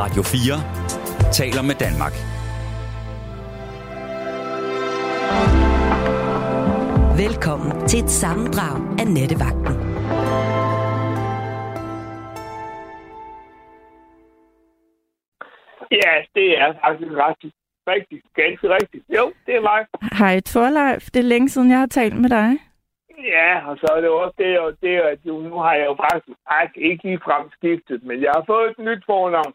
Radio 4 taler med Danmark. Velkommen til et sammendrag af Nettevagten. Ja, det er faktisk rigtig, rigtig, ganske rigtigt. Jo, det er mig. Hej Torleif, det er længe siden, jeg har talt med dig. Ja, og så er det også det, og det at nu har jeg jo faktisk, faktisk ikke lige skiftet, men jeg har fået et nyt fornavn.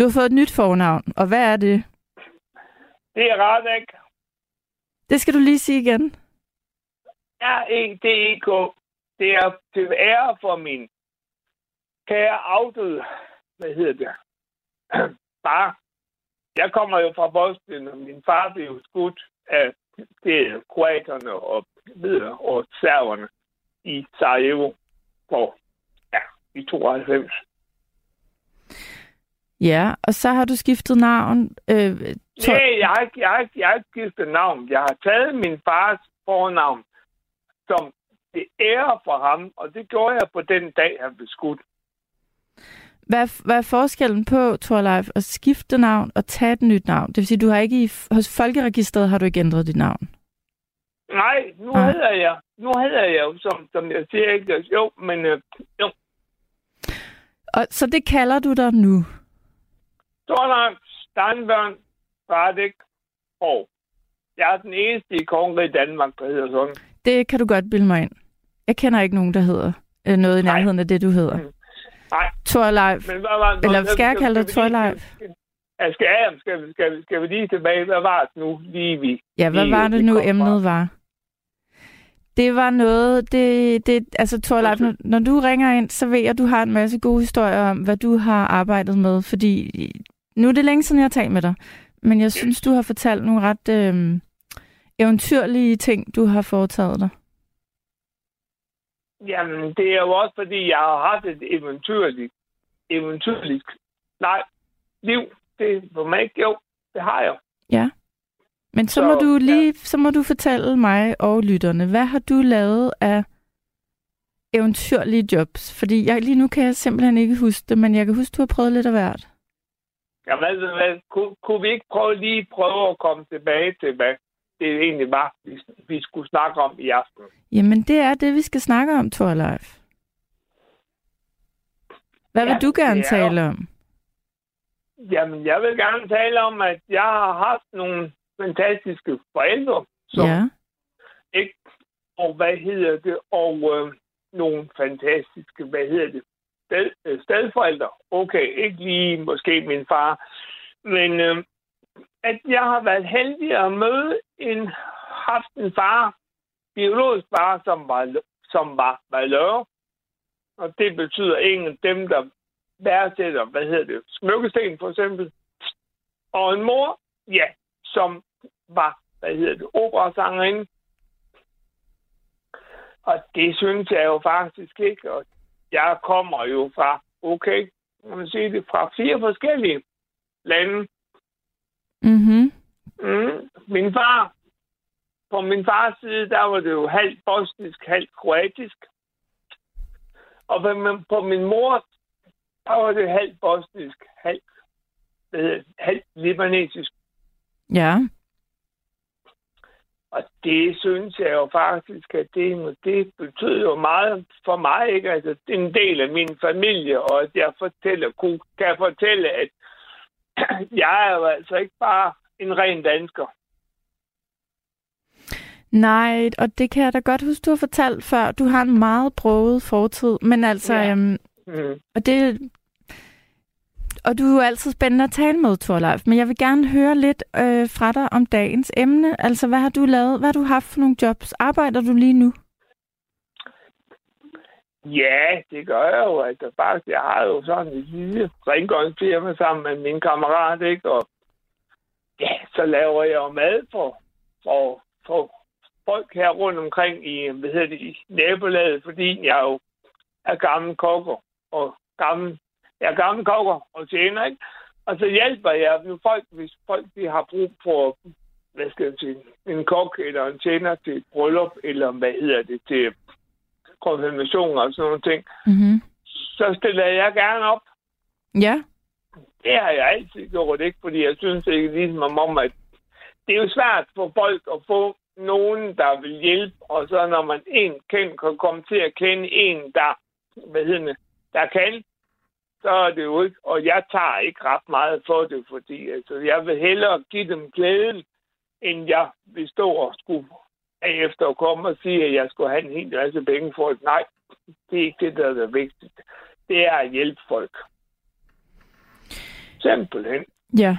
Du har fået et nyt fornavn, og hvad er det? Det er Radek. Det skal du lige sige igen. R-E-D-E-K. Det er til ære for min kære afdøde, hvad hedder det, far. Jeg kommer jo fra Bosnien, og min far blev skudt af det kroaterne og videre, og serverne i Sarajevo på, ja, i 92. Ja, og så har du skiftet navn. Øh, to... Nej, jeg har, ikke, jeg, har ikke, jeg har ikke skiftet navn. Jeg har taget min fars fornavn som det ære for ham, og det gjorde jeg på den dag, han blev skudt. Hvad, hvad er forskellen på, Torleif, at skifte navn og tage et nyt navn? Det vil sige, du har ikke i, hos Folkeregisteret har du ikke ændret dit navn? Nej, nu Nej. hedder jeg, nu hedder jeg jo, som, som jeg siger, ikke, jo, men øh, jo. Og, så det kalder du dig nu? Torleif Steinbørn Radek og jeg er den eneste i kongeriget Danmark, der hedder sådan. Det kan du godt bilde mig ind. Jeg kender ikke nogen, der hedder øh, noget i nærheden af det, du hedder. Mm. Nej. Torleif. Men hvad var, Eller skal jeg kalde dig Torleif? Ja, skal, ja, skal, skal, skal vi lige tilbage? Hvad var det nu lige vi? Ja, hvad lige, var det nu, emnet var? Det var noget, det, det altså Torleif, når, når du ringer ind, så ved jeg, at du har en masse gode historier om, hvad du har arbejdet med, fordi nu er det længe siden, jeg har talt med dig, men jeg synes, du har fortalt nogle ret øh, eventyrlige ting, du har foretaget dig. Jamen, det er jo også, fordi jeg har haft et eventyrligt, eventyrligt nej, liv. Det for mig jo, det har jeg. Ja. Men så, så må du lige, ja. så må du fortælle mig og lytterne, hvad har du lavet af eventyrlige jobs? Fordi jeg, lige nu kan jeg simpelthen ikke huske det, men jeg kan huske, du har prøvet lidt af hvert. Ja, hvad, hvad, kunne, kunne vi ikke prøve lige prøve at komme tilbage til, hvad det egentlig var, vi, vi skulle snakke om i aften? Jamen, det er det, vi skal snakke om, Torleif. Hvad ja, vil du gerne tale om? Jamen, jeg vil gerne tale om, at jeg har haft nogle fantastiske forældre, som ja. ikke, og hvad hedder det, og øh, nogle fantastiske, hvad hedder det, sted, øh, stedforældre. Okay, ikke lige måske min far, men øh, at jeg har været heldig at møde en, haft en far, biologisk far, som var, som var valør. Og det betyder ingen dem, der værdsætter, hvad hedder det, smykkesten for eksempel. Og en mor, ja, som var, hvad hedder det, operasangerinde. Og det synes jeg jo faktisk ikke. Og jeg kommer jo fra, okay, man sige det, fra fire forskellige lande. Mm-hmm. Mm. Min far, på min fars side, der var det jo halvt bosnisk, halvt kroatisk. Og på min, på min mor, der var det halvt bosnisk, halvt, halvt libanesisk. Ja. Og det synes jeg jo faktisk, at det, det betyder jo meget for mig, ikke? Altså, det er en del af min familie, og at jeg fortæller, kan fortælle, at jeg er jo altså ikke bare en ren dansker. Nej, og det kan jeg da godt huske, du har fortalt før. Du har en meget broget fortid, men altså... Ja. Øhm, mm. Og det... Og du er altid spændende at tale med, Torleif, men jeg vil gerne høre lidt øh, fra dig om dagens emne. Altså, hvad har du lavet? Hvad har du haft for nogle jobs? Arbejder du lige nu? Ja, det gør jeg jo. Altså, faktisk, jeg har jo sådan en lille rengøringsfirma sammen med min kammerat, ikke? Og ja, så laver jeg jo mad for, for, for folk her rundt omkring i, hvad hedder det, i nabolaget, fordi jeg jo er gammel kokker og gammel, jeg er gammel kokker og tjener, ikke? Og så hjælper jeg nu folk, hvis folk de har brug for, hvad skal jeg sige, en kok eller en tjener til et bryllup, eller hvad hedder det, til konfirmation og sådan nogle ting, mm-hmm. så stiller jeg gerne op. Ja. Det har jeg altid gjort, ikke? Fordi jeg synes ikke ligesom om, at det er jo svært for folk at få nogen, der vil hjælpe, og så når man en kendt kan komme til at kende en, der, hvad hedder det, der kan, så er det jo ikke, og jeg tager ikke ret meget for det, fordi altså, jeg vil hellere give dem glæden, end jeg vil stå og skulle efter at komme og sige, at jeg skulle have en hel masse penge for det. Nej, det er ikke det, der er det vigtigste. Det er at hjælpe folk. Simpelthen. Ja.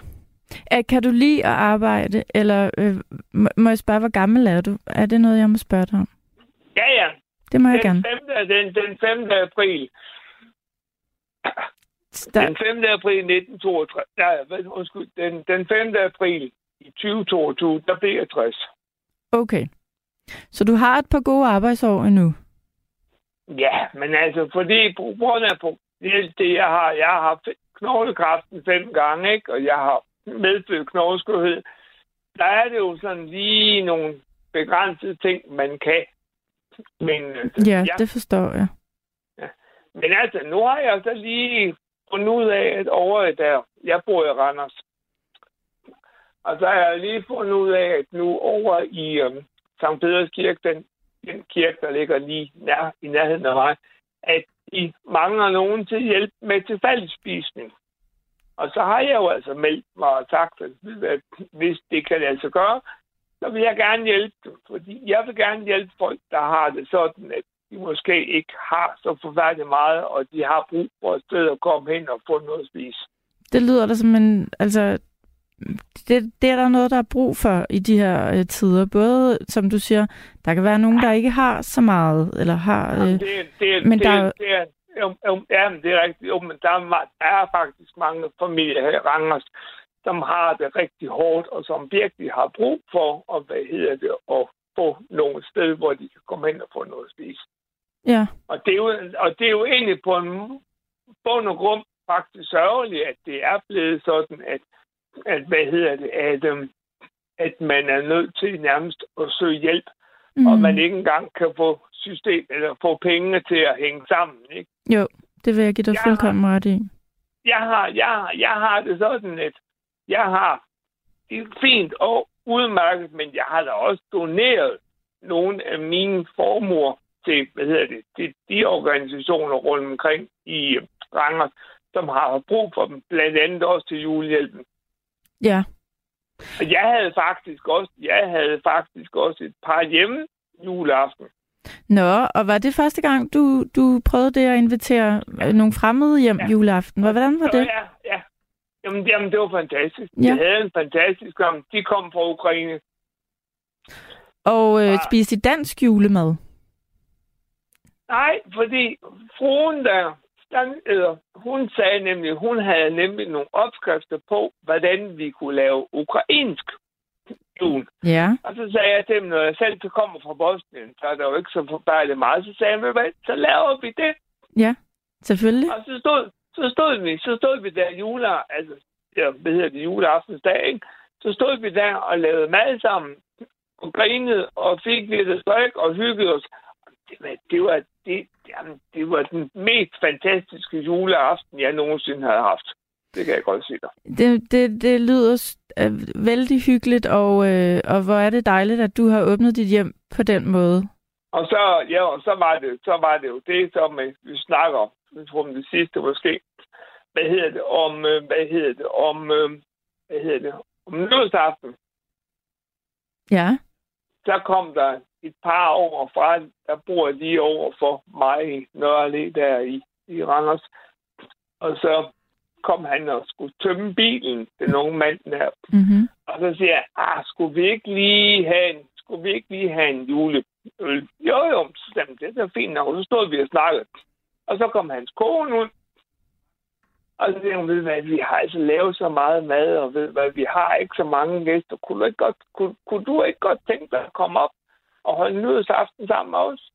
Kan du lide at arbejde, eller øh, må jeg spørge, hvor gammel er du? Er det noget, jeg må spørge dig om? Ja, ja. Det må den jeg gerne. 5. Den, den 5. april. Der... Den 5. april 1962. Nej, undskyld. Den, den 5. april i 2022, der blev jeg 60. Okay. Så du har et par gode arbejdsår endnu? Ja, men altså, fordi på grund af det, jeg har, jeg har haft knoglekræften fem gange, ikke? og jeg har medfødt knogleskørhed, der er det jo sådan lige nogle begrænsede ting, man kan. Men, ja, ja, det forstår jeg. Men altså, nu har jeg så lige fundet ud af, at over der, jeg bor i Randers, og så har jeg lige fundet ud af, at nu over i øhm, St. Peders Kirke, den, den kirke, der ligger lige nær, i nærheden af mig, at de mangler nogen til hjælp med tilfældsspisning. Og så har jeg jo altså meldt mig og sagt, at hvis det kan altså gøre, så vil jeg gerne hjælpe dem. Fordi jeg vil gerne hjælpe folk, der har det sådan, at de måske ikke har så forfærdeligt meget, og de har brug for et sted at komme hen og få noget at spise. Det lyder da som en, altså, det, det er der noget, der er brug for i de her øh, tider. Både, som du siger, der kan være nogen, der ikke har så meget, eller har... Øh, det, det, men det, der... det, er, jo, jo, ja, men det er rigtigt. Jo, men der, er, der er faktisk mange familier her i Rangers, som har det rigtig hårdt, og som virkelig har brug for, at, hvad hedder det, at få nogle sted, hvor de kan komme hen og få noget at spise. Ja. Og det er jo, og det er jo egentlig på en bund og grund faktisk sørgeligt, at det er blevet sådan, at at, hvad hedder det, at, um, at man er nødt til nærmest at søge hjælp, mm. og man ikke engang kan få system eller få pengene til at hænge sammen. Ikke? Jo, det vil jeg give dig jeg fuldkommen ret i. Jeg har, jeg, har, jeg har det sådan, at jeg har det fint og udmærket, men jeg har da også doneret nogle af mine formuer til, hvad hedder det, til de organisationer rundt omkring i Rangers, som har brug for dem, blandt andet også til julehjælpen. Ja. Jeg havde faktisk også, jeg havde faktisk også et par hjemme juleaften. Nå, og var det første gang, du, du prøvede det at invitere ja. nogle fremmede hjem ja. juleaften? Hvordan var det? Ja, ja. Jamen, jamen det var fantastisk. Ja. Jeg havde en fantastisk gang. De kom fra Ukraine. Og øh, spiste dansk julemad? Nej, fordi fruen der, eller, hun sagde nemlig, hun havde nemlig nogle opskrifter på, hvordan vi kunne lave ukrainsk jul. Ja. Og så sagde jeg til dem, når jeg selv kommer fra Bosnien, så er der jo ikke så forfærdeligt meget. Så sagde jeg, hvad, så laver vi det. Ja, selvfølgelig. Og så stod, så stod vi, så stod vi der jule, altså, ja, hvad hedder det, juleaftensdag, ikke? Så stod vi der og lavede mad sammen, og grinede, og fik lidt strik og hyggede os. Det var, det var, det, jamen, det var den mest fantastiske juleaften, jeg nogensinde havde haft. Det kan jeg godt sige dig. Det, det, det lyder øh, vældig hyggeligt, og, øh, og hvor er det dejligt, at du har åbnet dit hjem på den måde. Og så, ja, og så, var, det, så var det jo det, som vi snakker om, jeg tror, det sidste måske. Hvad hedder det? Om, øh, hvad hedder det? Om, øh, hvad hedder det? Om nyhedsaften. Ja. Så kom der et par år fra, der bor lige over for mig i Nørre der i, i Randers. Og så kom han og skulle tømme bilen, den unge mand der. Mm-hmm. Og så siger jeg, ah, skulle vi ikke lige have en, skulle vi ikke lige have en juleøl? Jo, jo, sagde det er fint nok. Og så stod vi og snakkede. Og så kom hans kone ud. Siger hun, ved hvad, vi har altså lavet så meget mad, og ved hvad, vi har ikke så mange gæster. Kunne du ikke godt, kunne, kunne du ikke godt tænke dig at komme op og holde nyhedsaften sammen med os?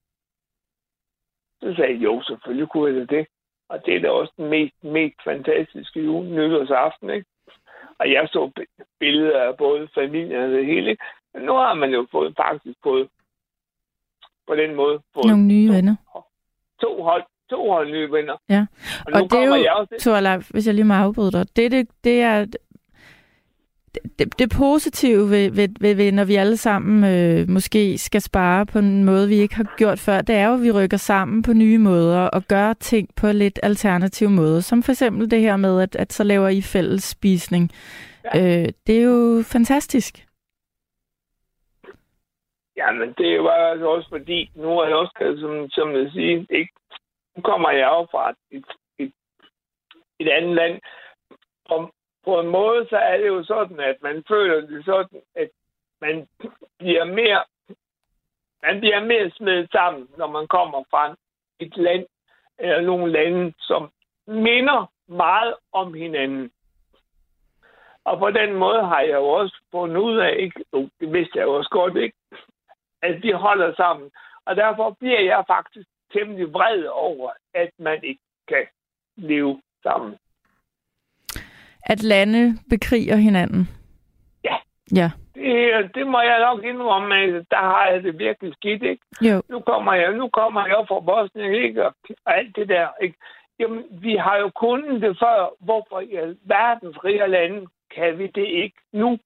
Så sagde jeg, jo, selvfølgelig kunne jeg det. Og det er da også den mest, mest fantastiske jule, nyhedsaften, ikke? Og jeg så billeder af både familien og det hele. Men nu har man jo fået, faktisk fået på den måde fået nogle nye venner. To hold to nye venner. Ja, og, og det er jo. Torleif, hvis jeg lige må afbryde dig, det, det, det er det, det positive ved, ved, ved, ved, når vi alle sammen øh, måske skal spare på en måde, vi ikke har gjort før, det er jo, at vi rykker sammen på nye måder og gør ting på lidt alternative måder. Som for eksempel det her med, at, at så laver I fælles spisning. Ja. Øh, det er jo fantastisk. Jamen, det var altså også fordi, nu er jeg også, som, som jeg siger, ikke, nu kommer jeg jo fra et, et, et andet land, og på en måde, så er det jo sådan, at man føler det sådan, at man bliver mere, man bliver mere smidt sammen, når man kommer fra et land, eller nogle lande, som minder meget om hinanden. Og på den måde har jeg jo også fundet ud af, ikke, det vidste jeg jo også godt, ikke, at vi holder sammen. Og derfor bliver jeg faktisk temmelig vred over, at man ikke kan leve sammen at lande bekriger hinanden. Ja. Ja. Det, det må jeg nok indrømme, at der har jeg det virkelig skidt, ikke? Jo. Nu kommer jeg, nu kommer jeg fra Bosnien, ikke? Og alt det der, ikke? Jamen, vi har jo kunnet det før. Hvorfor i verdens rige lande kan vi det ikke nu?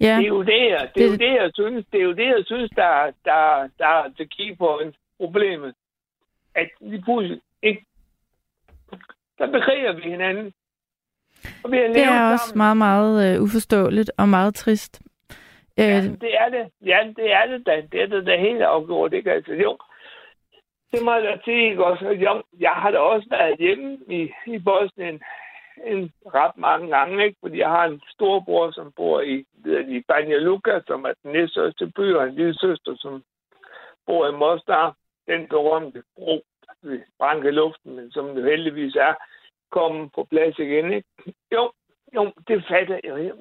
Ja. Det er jo det, det, det, er jo det jeg synes, det er jo det, jeg synes, der, der, der er til key på en problemet. At vi pludselig ikke... Så bekriger vi hinanden. Og vi det er sammen. også meget, meget uh, uforståeligt og meget trist. Ja, uh, det er det. Ja, det er det da. Det er det da helt afgjort, ikke? Altså, jo. Det må jeg da sige, ikke også? Jo, jeg har da også været hjemme i, i Bosnien en ret mange gange, ikke? Fordi jeg har en storbror, som bor i, i Banja Luka, som er den næststørste by, og en lille søster, som bor i Mostar. Den berømte bro ved Branke Luften, men som det heldigvis er, komme på plads igen. Ikke? Jo, jo, det fatter jeg.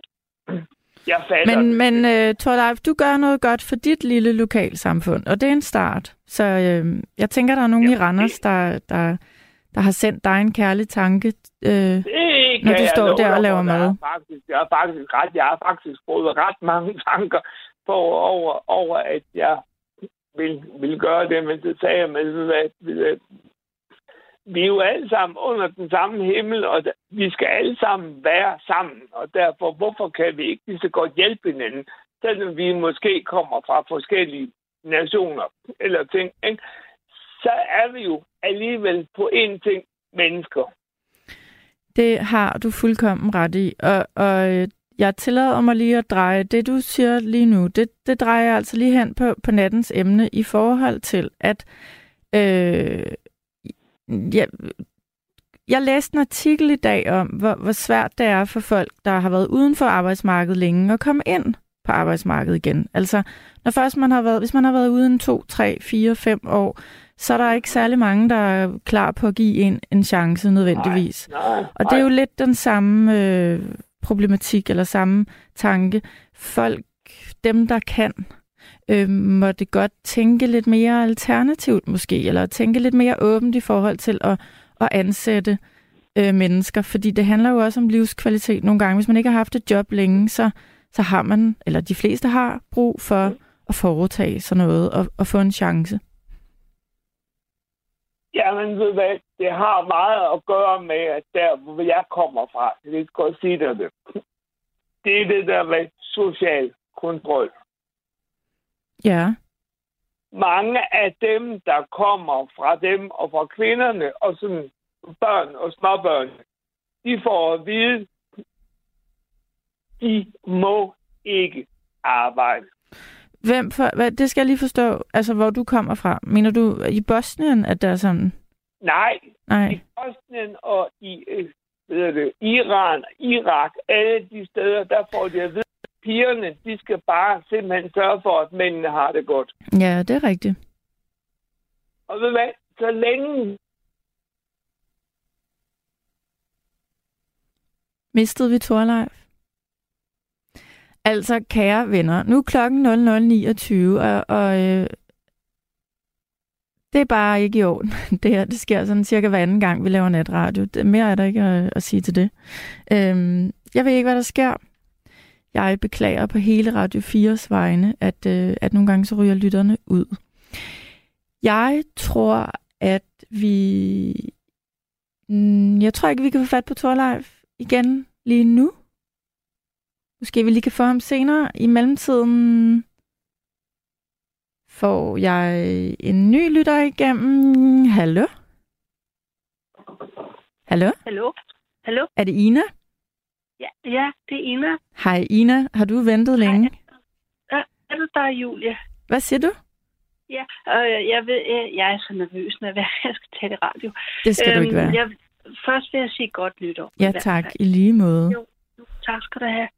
Jeg fatter Men, men uh, Torleif, du gør noget godt for dit lille lokalsamfund, og det er en start. Så uh, jeg tænker, der er nogen jo, i Randers, der, der, der har sendt dig en kærlig tanke, uh, når du står der og laver mad. Faktisk, jeg har faktisk ret, jeg har faktisk fået ret mange tanker på over, over at jeg vil, vil gøre det, men det sagde jeg med, at vi er jo alle sammen under den samme himmel, og vi skal alle sammen være sammen. Og derfor, hvorfor kan vi ikke lige så godt hjælpe hinanden, selvom vi måske kommer fra forskellige nationer eller ting, ikke? så er vi jo alligevel på én ting mennesker. Det har du fuldkommen ret i, og, og øh, jeg tillader mig lige at dreje det, du siger lige nu, det, det drejer jeg altså lige hen på, på nattens emne i forhold til, at øh, jeg, jeg læste en artikel i dag om, hvor, hvor svært det er for folk, der har været uden for arbejdsmarkedet længe, at komme ind på arbejdsmarkedet igen. Altså, når først man har været, hvis man har været uden to, tre, fire, fem år, så er der ikke særlig mange, der er klar på at give en en chance nødvendigvis. Nej, nej, nej. Og det er jo lidt den samme øh, problematik eller samme tanke. Folk, dem der kan, øh, må det godt tænke lidt mere alternativt måske, eller tænke lidt mere åbent i forhold til at, at ansætte øh, mennesker, fordi det handler jo også om livskvalitet nogle gange. Hvis man ikke har haft et job længe, så, så har man, eller de fleste har brug for at foretage sådan noget og, og få en chance. Ja, men ved hvad, det har meget at gøre med, at der, hvor jeg kommer fra, det kan godt sige det, det er det der med social kontrol. Ja. Mange af dem, der kommer fra dem og fra kvinderne og sådan børn og småbørn, de får at vide, de må ikke arbejde. Hvem for, hvad, det skal jeg lige forstå, altså hvor du kommer fra. Mener du i Bosnien, at der er sådan? Nej, Nej. i Bosnien og i øh, ved det, Iran, Irak, alle de steder, der får de at vide, pigerne, de skal bare simpelthen sørge for, at mændene har det godt. Ja, det er rigtigt. Og ved hvad? Så længe... Mistede vi Torleif? Altså, kære venner, nu er klokken 00.29, og, og øh, det er bare ikke i orden. Det her, det sker sådan cirka hver anden gang, vi laver netradio. Mere er der ikke at, at sige til det. Øhm, jeg ved ikke, hvad der sker. Jeg beklager på hele Radio 4's vegne, at, øh, at nogle gange så ryger lytterne ud. Jeg tror, at vi... Mm, jeg tror ikke, vi kan få fat på Torleif igen lige nu. Måske vi lige kan få ham senere. I mellemtiden får jeg en ny lytter igennem. Hallo? Hallo? Hallo? Hallo? Er det Ina? Ja, ja det er Ina. Hej Ina, har du ventet længe? Hej. Er du der, Julie? Hvad siger du? Ja, øh, jeg, ved, jeg, jeg er så nervøs, når jeg skal tage det radio. Det skal øhm, du ikke være. Jeg, først vil jeg sige godt nytår. Ja, tak. I lige måde. Jo, tak skal du have.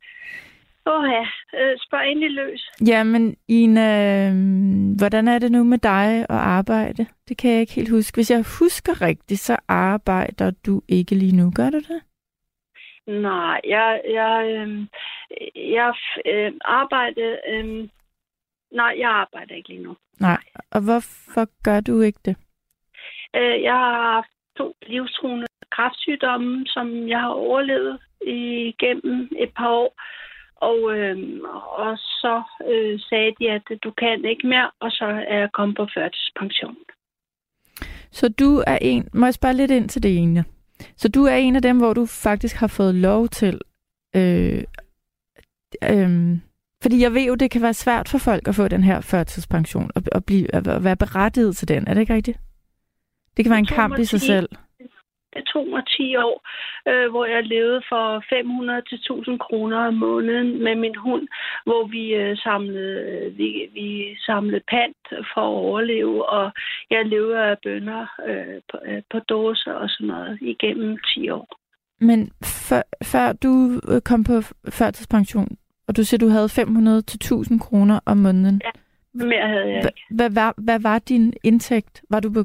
Åh ja, øh, spørg endelig løs. Jamen, Ina, øhm, hvordan er det nu med dig at arbejde? Det kan jeg ikke helt huske. Hvis jeg husker rigtigt, så arbejder du ikke lige nu, gør du det? Nej, jeg, jeg, øh, jeg øh, arbejder... Øh, nej, jeg arbejder ikke lige nu. Nej, og hvorfor gør du ikke det? Øh, jeg har haft to livstruende kræftsygdomme, som jeg har overlevet igennem et par år. Og, øh, og så øh, sagde de, at du kan ikke mere, og så er jeg kommet på førtidspension. Så du er en... Må jeg spørge lidt ind til det ene? Så du er en af dem, hvor du faktisk har fået lov til... Øh, øh, fordi jeg ved jo, det kan være svært for folk at få den her førtidspension, og, og, blive, at være berettiget til den. Er det ikke rigtigt? Det kan være en kamp i sig selv det tog mig 10 år, øh, hvor jeg levede for 500 til 1000 kroner om måneden med min hund, hvor vi øh, samlede øh, vi, vi samlede pant for at overleve, og jeg levede af bønder øh, på, øh, på dåser og sådan noget igennem 10 år. Men før, før du øh, kom på førtidspension, og du siger, du havde 500 til 1000 kroner om måneden. Ja, mere havde jeg ikke. Hvad, hvad, hvad var din indtægt? Var du på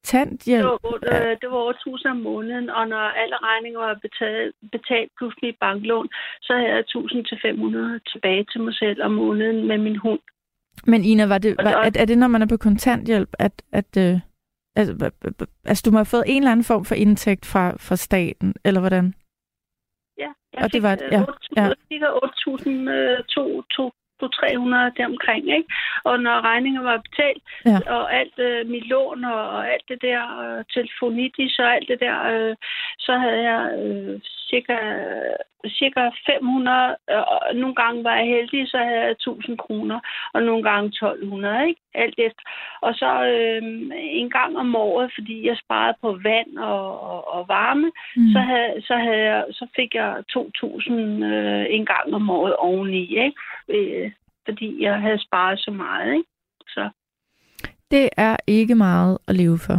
kontanthjælp? Det var, øh, det var over 1000 om måneden, og når alle regninger var betalt, betalt plus mit banklån, så havde jeg 1000 til 500 tilbage til mig selv om måneden med min hund. Men Ina, var det, var, er, er det, når man er på kontanthjælp, at, at øh, altså, altså, du må have fået en eller anden form for indtægt fra, fra staten, eller hvordan? Ja, jeg og det var, ja, 8.000, ja. 300 deromkring, ikke? Og når regningen var betalt, ja. og alt øh, mit lån og, og alt det der, øh, telefonitis og alt det der, øh, så havde jeg øh, cirka, cirka 500, og nogle gange var jeg heldig, så havde jeg 1000 kroner, og nogle gange 1200, ikke? Alt efter. Og så øh, en gang om året, fordi jeg sparede på vand og, og, og varme, mm. så, havde, så, havde jeg, så fik jeg 2000 øh, en gang om året oveni, ikke? Øh, fordi jeg havde sparet så meget, ikke? Så. Det er ikke meget at leve for.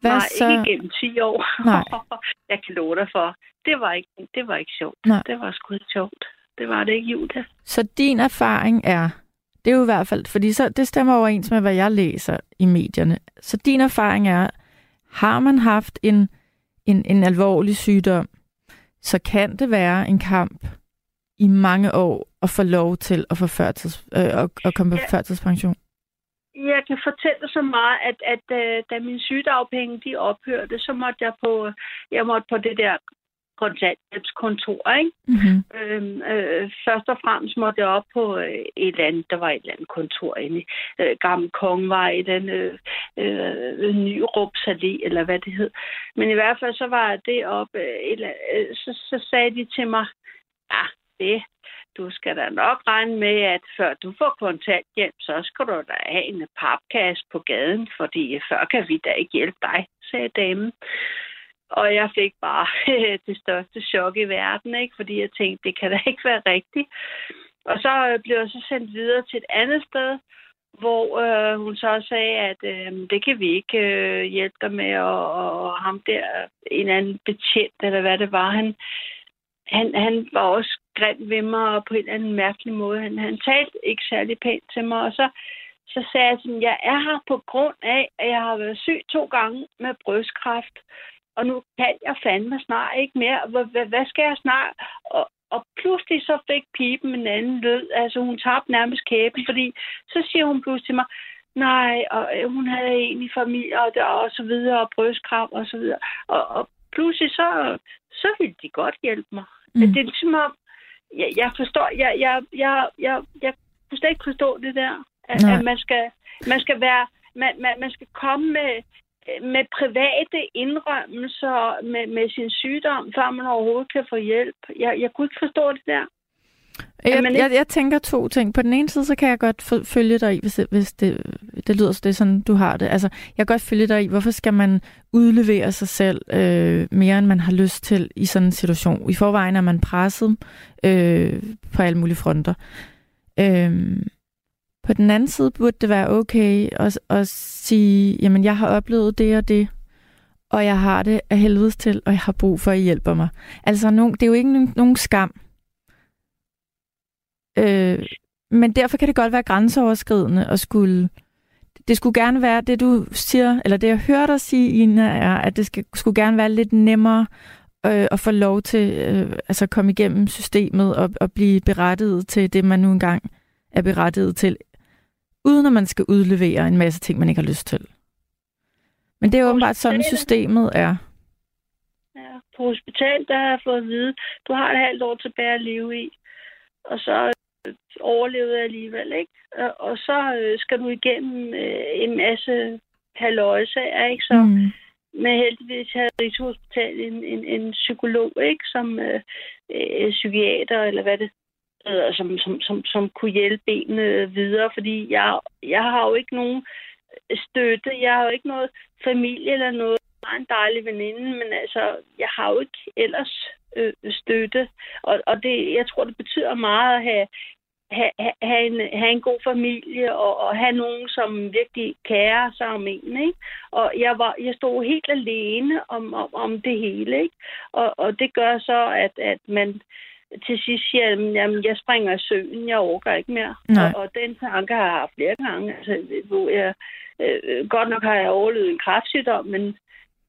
Hvad Nej, så? ikke gennem 10 år. Nej. jeg kan love dig for. Det var ikke, det var ikke sjovt. Nej. Det var sgu ikke sjovt. Det var det ikke, Julia. Så din erfaring er, det er jo i hvert fald, fordi så, det stemmer overens med, hvad jeg læser i medierne. Så din erfaring er, har man haft en, en, en alvorlig sygdom, så kan det være en kamp i mange år at få lov til at få førtids, øh, at, at komme på ja. førtidspension jeg kan fortælle så meget, at, at, at øh, da mine sygedagpenge de ophørte, så måtte jeg på, jeg måtte på det der kontanthjælpskontor, ikke? Mm-hmm. Øhm, øh, først og fremmest måtte jeg op på øh, et eller andet, der var et eller andet kontor inde i øh, Gamle Kongevej, den øh, øh, nye Rupsalé, eller hvad det hed. Men i hvert fald så var det op, øh, eller, øh, så, så sagde de til mig, ja, ah, det, du skal da nok regne med, at før du får kontanthjælp, så skal du da have en papkasse på gaden, fordi før kan vi da ikke hjælpe dig, sagde damen. Og jeg fik bare det største chok i verden, ikke? fordi jeg tænkte, det kan da ikke være rigtigt. Og så øh, blev jeg så sendt videre til et andet sted, hvor øh, hun så sagde, at øh, det kan vi ikke øh, hjælpe dig med, og, og ham der, en anden betjent, eller hvad det var, han, han, han var også grim ved mig på en eller anden mærkelig måde. Han, han talte ikke særlig pænt til mig, og så, så sagde jeg sådan, jeg er her på grund af, at jeg har været syg to gange med brystkræft, og nu kan jeg fandme snart ikke mere. Hvad, hvad skal jeg snart? Og, og pludselig så fik pipen en anden lyd. Altså hun tabte nærmest kæben, fordi så siger hun pludselig til mig, nej, og hun havde en i familie, og, der, og så videre, og brystkræft og så videre. Og, og pludselig så, så ville de godt hjælpe mig. Mm. Det er ligesom om, jeg, jeg forstår, jeg, jeg, jeg, jeg, jeg kunne slet ikke forstå det der, at, at man, skal, man skal være, man, man, man skal komme med med private indrømmelser med, med sin sygdom, før man overhovedet kan få hjælp. Jeg, jeg kunne ikke forstå det der. Jeg, ikke... jeg, jeg tænker to ting. På den ene side, så kan jeg godt følge dig i, hvis, hvis det, det lyder det er sådan, du har det. Altså, jeg kan godt følge dig i, hvorfor skal man udlevere sig selv øh, mere, end man har lyst til i sådan en situation. I forvejen er man presset øh, på alle mulige fronter. Øh, på den anden side burde det være okay at, at sige, jamen jeg har oplevet det og det, og jeg har det af helvedes til, og jeg har brug for, at I hjælper mig. Altså, det er jo ikke nogen skam. Øh, men derfor kan det godt være grænseoverskridende at skulle... Det skulle gerne være, det du siger, eller det jeg hører dig sige, Ina, er, at det skal, skulle gerne være lidt nemmere øh, at få lov til øh, altså at komme igennem systemet og, og blive berettiget til det, man nu engang er berettiget til, uden at man skal udlevere en masse ting, man ikke har lyst til. Men det er åbenbart sådan, systemet er. Ja, på hospital, der har jeg fået at vide, du har et halvt år tilbage at leve i. Og så overlevede jeg alligevel, ikke? Og så øh, skal du igennem øh, en masse halvøjsager, ikke? Så mm. med heldigvis havde Rigshospital en, en, en psykolog, ikke? Som øh, øh, psykiater, eller hvad det Øh, som, som, som, som kunne hjælpe benene videre, fordi jeg, jeg har jo ikke nogen støtte, jeg har jo ikke noget familie eller noget. Jeg har en dejlig veninde, men altså, jeg har jo ikke ellers øh, støtte. Og, og det, jeg tror, det betyder meget at have have, have, en, have en god familie og, og have nogen, som virkelig kærer sig om en. Ikke? Og jeg, var, jeg stod helt alene om, om, om det hele. Ikke? Og, og det gør så, at, at man til sidst siger, jamen, jeg springer i søen, jeg overgår ikke mere. Og, og den tanke har jeg haft flere gange. Altså, hvor jeg, øh, godt nok har jeg overlevet en kræftsygdom, men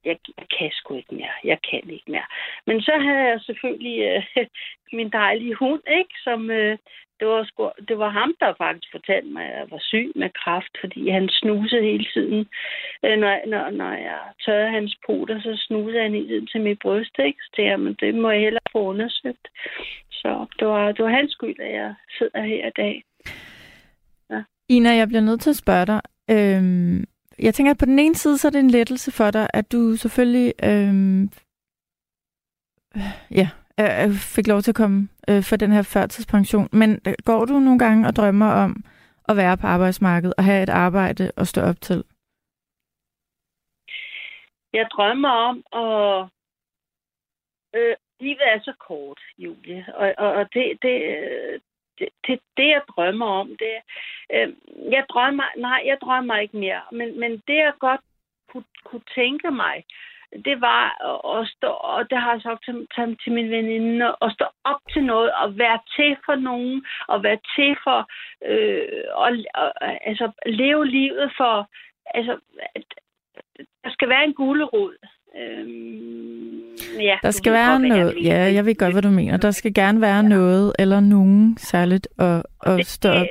jeg, jeg kan sgu ikke mere. Jeg kan ikke mere. Men så havde jeg selvfølgelig øh, min dejlige hund, ikke, som, øh, det var, sgu, det var ham, der faktisk fortalte mig, at jeg var syg med kraft, fordi han snusede hele tiden. Øh, når, når, når jeg tørrede hans poter, så snusede han hele tiden til mit bryst. Ikke? Så jeg, men det må jeg hellere få undersøgt. Så det var, det var hans skyld, at jeg sidder her i dag. Ja. Ina, jeg bliver nødt til at spørge dig. Øhm, jeg tænker, at på den ene side, så er det en lettelse for dig, at du selvfølgelig øhm, øh, ja, Øh, øh, fik lov til at komme øh, for den her førtidspension. Men øh, går du nogle gange og drømmer om at være på arbejdsmarkedet og have et arbejde at stå op til? Jeg drømmer om at... Øh, livet er så kort, Julie. Og, og, og det, det, øh, det, det, det, jeg drømmer om, det øh, jeg drømmer, nej, jeg drømmer ikke mere, men, men det, jeg godt kunne, kunne tænke mig, det var at stå, og det har jeg sagt til, til, til min veninde, at stå op til noget, og være til for nogen, og være til for, øh, og, og, altså leve livet for, altså, der skal være en gulerod. Øhm, ja, der skal være noget, ja, jeg ved godt, hvad du mener. Der skal gerne være ja. noget, eller nogen særligt at, at stå op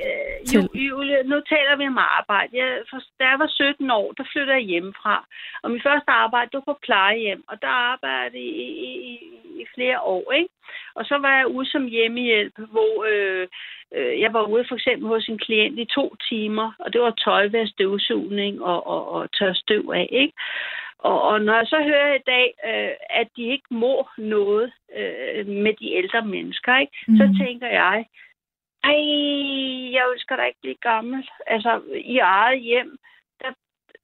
til? Julie, nu taler vi om arbejde. Jeg, for, da jeg var 17 år, der flyttede jeg hjemmefra. Og min første arbejde, det var på plejehjem. Og der arbejdede jeg i, i, i, i flere år, ikke? Og så var jeg ude som hjemmehjælp, hvor øh, øh, jeg var ude for eksempel hos en klient i to timer. Og det var tøjvask, støvsugning og, og, og tør støv af, ikke? Og, og når jeg så hører i dag, øh, at de ikke må noget øh, med de ældre mennesker, ikke, mm. så mhm. tænker jeg, ej, jeg ønsker da ikke blive gammel. Altså, i eget hjem, der,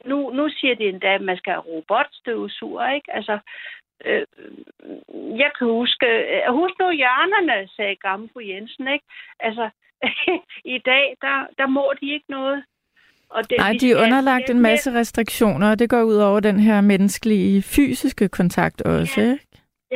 nu, nu siger de endda, at man skal have robotstøvsuger, ikke? Altså, øh, jeg kan huske, øh, husk nu hjørnerne, sagde gamle fru Jensen, ikke? Altså, i dag, der, der må de ikke noget. Og det, Nej, de er underlagt en masse restriktioner, og det går ud over den her menneskelige, fysiske kontakt også, ja. ikke?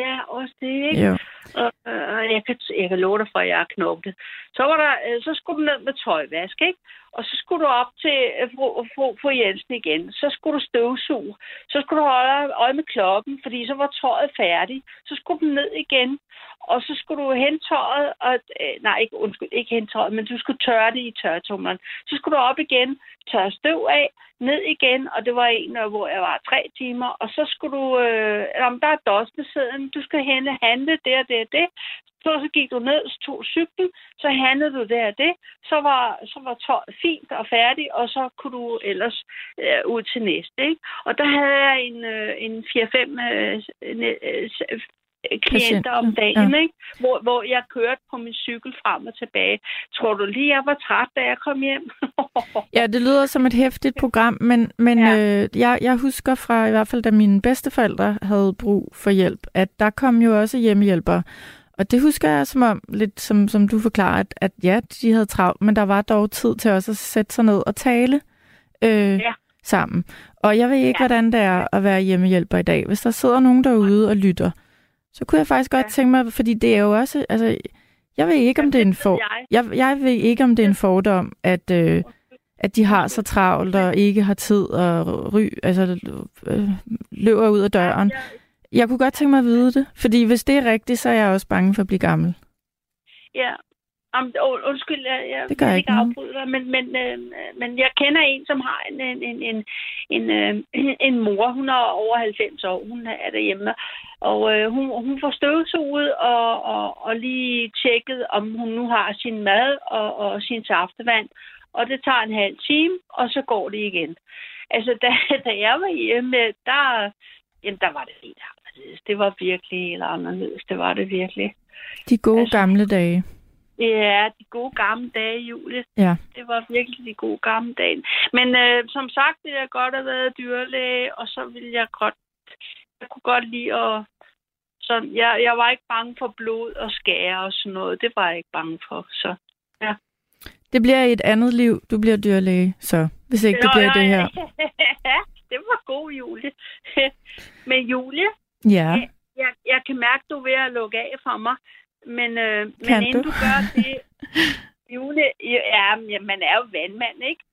Ja, også det, ikke? Jo. Og, og jeg, kan, jeg kan love dig for, at jeg har knoklet. Så, var der, øh, så skulle du ned med tøjvask, ikke? Og så skulle du op til øh, fru, fru, fru Jensen igen. Så skulle du støvsuge. Så skulle du holde øje med klokken, fordi så var tøjet færdigt. Så skulle du ned igen. Og så skulle du hente tøjet, og, øh, nej, ikke, undskyld, ikke hente tøjet, men du skulle tørre det i tørretumleren. Så skulle du op igen, tørre støv af, ned igen, og det var en, øh, hvor jeg var tre timer, og så skulle du, øh, om der er dosmesiden, du skal hente handle det og det og det, så, så gik du ned, så tog cyklen, så handlede du der det, så var, så var tøjet fint og færdigt, og så kunne du ellers øh, ud til næste. Ikke? Og der havde jeg en, øh, en 4-5 øh, øh, klienter om dagen, ja. ikke? Hvor, hvor jeg kørte på min cykel frem og tilbage. Tror du lige, jeg var træt, da jeg kom hjem? ja, det lyder som et hæftigt program, men, men ja. øh, jeg, jeg husker fra i hvert fald, da mine bedsteforældre havde brug for hjælp, at der kom jo også hjemmehjælpere. Og det husker jeg som om, lidt som, som du forklarede, at, at ja, de havde travlt, men der var dog tid til også at sætte sig ned og tale øh, ja. sammen. Og jeg ved ikke, ja. hvordan det er at være hjemmehjælper i dag. Hvis der sidder nogen derude og lytter, så kunne jeg faktisk godt ja. tænke mig, fordi det er jo også, altså, jeg ved ikke, om det er en for... Jeg, jeg ved ikke, om det er en fordom, at, øh, at de har så travlt og ikke har tid at ry, altså øh, løber ud af døren. Jeg kunne godt tænke mig at vide det, fordi hvis det er rigtigt, så er jeg også bange for at blive gammel. Ja, Um, undskyld, jeg, jeg det gør vil ikke afbryde dig, men, men, øh, men jeg kender en, som har en, en, en, en, en, øh, en mor. Hun er over 90 år. Hun er derhjemme. Og øh, hun, hun får støvsuget og, og, og lige tjekket, om hun nu har sin mad og, og sin saftevand. Og det tager en halv time, og så går det igen. Altså, da, da jeg var hjemme, der, jamen, der var det helt anderledes. Det var virkelig helt anderledes. Det var det virkelig. De gode altså, gamle dage. Ja, de gode gamle dage, Julie. Ja. Det var virkelig de gode gamle dage. Men øh, som sagt, det jeg godt have været dyrlæge, og så ville jeg godt... Jeg kunne godt lide at... Sådan, jeg, jeg var ikke bange for blod og skære og sådan noget. Det var jeg ikke bange for, så ja. Det bliver et andet liv, du bliver dyrlæge, så hvis ikke det bliver det her. Det var god, Julie. Men Julie, ja. jeg, jeg, jeg kan mærke, du er ved at lukke af for mig. Men, øh, men inden du? du gør det, Jule, ja, man er jo vandmand, ikke?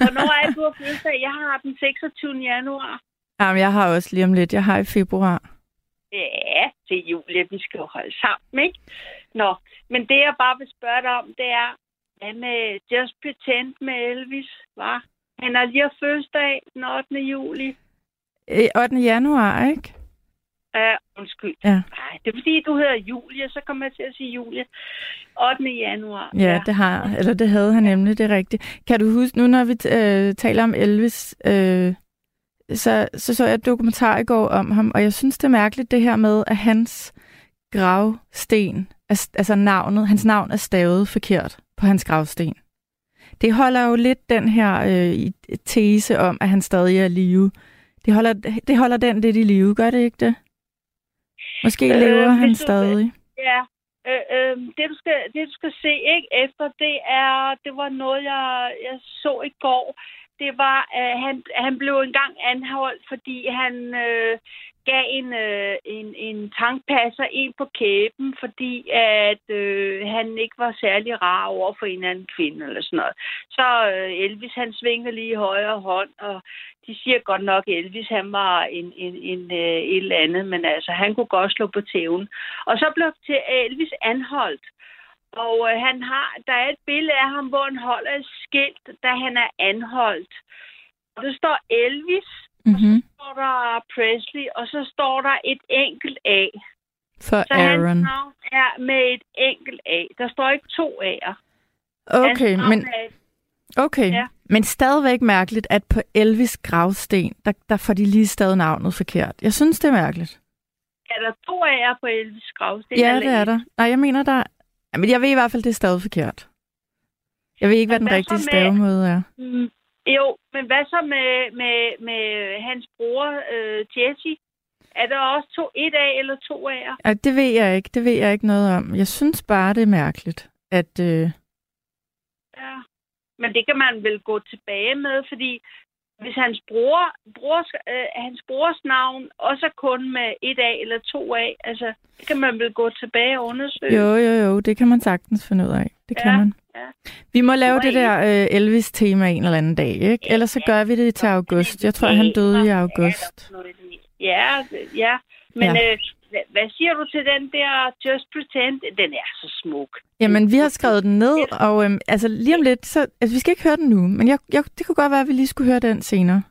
Hvornår er du har fødselsdag? Jeg har den 26. januar. Jamen, jeg har også lige om lidt. Jeg har i februar. Ja, det er Julie, vi skal jo holde sammen, ikke? Nå, men det jeg bare vil spørge dig om, det er, hvad med Just Pretend med Elvis, var? Han har lige fødselsdag den 8. juli. 8. januar, ikke? Uh, undskyld. Ja. Nej, det er fordi, du hedder Julie, så kommer jeg til at sige Julie. 8. januar. Ja, ja, det har, eller det havde han nemlig, det er rigtigt. Kan du huske, nu når vi øh, taler om Elvis, øh, så, så så jeg et dokumentar i går om ham, og jeg synes, det er mærkeligt det her med, at hans gravsten, altså navnet, hans navn er stavet forkert på hans gravsten. Det holder jo lidt den her øh, tese om, at han stadig er live. Det holder, det holder den lidt i live, gør det ikke det? Måske øh, lever han du, stadig. Ja, øh, øh, det, du skal, det du skal se ikke efter, det er, det var noget, jeg, jeg så i går. Det var, at han, han blev engang anholdt, fordi han øh, gav en, øh, en, en tankpasser en på kæben, fordi at øh, han ikke var særlig rar over for en anden kvinde eller sådan noget. Så øh, Elvis han svingede lige højre hånd, og de siger godt nok, at Elvis han var en, en, en, øh, et eller andet, men altså han kunne godt slå på tæven. Og så blev til Elvis anholdt. Og øh, han har, der er et billede af ham, hvor han holder et skilt, da han er anholdt. Og der står Elvis, mm-hmm. og så mhm. står der Presley, og så står der et enkelt A. For så Aaron. hans navn er med et enkelt A. Der står ikke to A'er. Okay, men... Er Okay, ja. men stadigvæk mærkeligt, at på Elvis gravsten, der, der får de lige stadig navnet forkert. Jeg synes, det er mærkeligt. Er der to af jer på Elvis gravsten? Ja, det er der. Nej, jeg mener, der... Men jeg ved i hvert fald, det er stadig forkert. Jeg ved ikke, hvad den hvad rigtige med... stavemåde er. Mm, jo, men hvad så med, med, med hans bror, øh, Jesse? Er der også to, et af eller to af Ja, det ved jeg ikke. Det ved jeg ikke noget om. Jeg synes bare, det er mærkeligt, at... Øh... Ja. Men det kan man vel gå tilbage med, fordi hvis hans bror, brors, øh, hans brors navn også er kun med et A eller to A, altså, det kan man vel gå tilbage og undersøge. Jo, jo, jo, det kan man sagtens finde ud af. Det kan ja, man. Ja. Vi må lave det der øh, Elvis-tema en eller anden dag, ikke? Ellers så gør vi det til august. Jeg tror, han døde i august. Ja, ja. Men ja. Øh, hvad siger du til den der Just Pretend? Den er så smuk. Jamen, vi har skrevet den ned, og øhm, altså lige om lidt, så, altså vi skal ikke høre den nu, men jeg, jeg, det kunne godt være, at vi lige skulle høre den senere.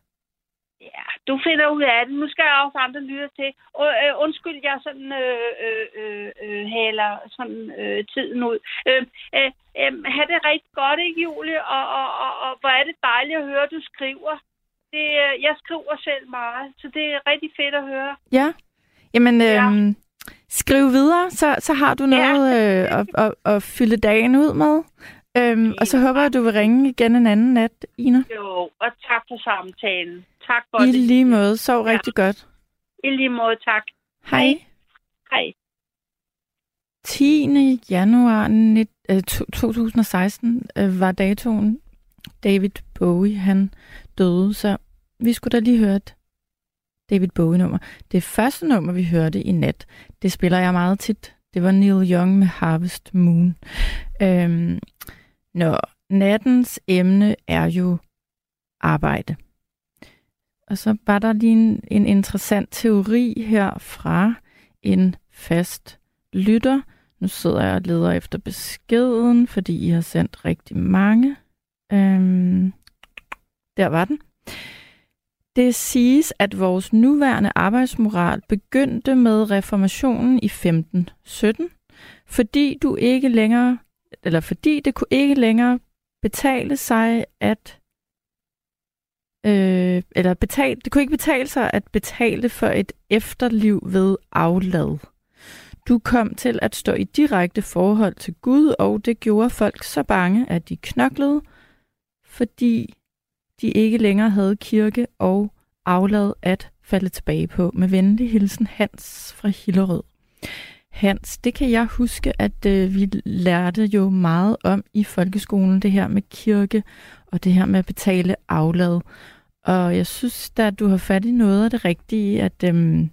Ja, du finder ud af det. Nu skal jeg også andre lytte til. Og, øh, undskyld, jeg sådan øh, øh, øh, øh haler sådan øh, tiden ud. Øh, øh, øh, ha' det rigtig godt, ikke, Julie? Og, og, og, og hvor er det dejligt at høre, du skriver. Det, øh, jeg skriver selv meget, så det er rigtig fedt at høre. Ja, jamen... Ja. Skriv videre, så, så har du noget ja. øh, at, at, at fylde dagen ud med. Øhm, ja. Og så håber jeg, at du vil ringe igen en anden nat, Ina. Jo, og tak for samtalen. Tak for I det. lige måde. Sov ja. rigtig godt. I lige måde, tak. Hej. Hej. 10. januar 2016 øh, øh, var datoen. David Bowie, han døde, så vi skulle da lige høre et David Bowie-nummer. Det første nummer, vi hørte i nat, det spiller jeg meget tit. Det var Neil Young med Harvest Moon. Øhm, når nattens emne er jo arbejde. Og så var der lige en, en interessant teori her fra en fast lytter. Nu sidder jeg og leder efter beskeden, fordi I har sendt rigtig mange. Øhm, der var den. Det siges, at vores nuværende arbejdsmoral begyndte med reformationen i 1517, fordi du ikke længere, eller fordi det kunne ikke længere betale sig at øh, eller betale, det kunne ikke betale sig at betale for et efterliv ved aflad. Du kom til at stå i direkte forhold til Gud, og det gjorde folk så bange, at de knoklede, fordi de ikke længere havde kirke og aflad at falde tilbage på. Med venlig hilsen Hans fra Hillerød. Hans, det kan jeg huske, at øh, vi lærte jo meget om i folkeskolen, det her med kirke og det her med at betale aflad. Og jeg synes da, at du har fat i noget af det rigtige, at øhm,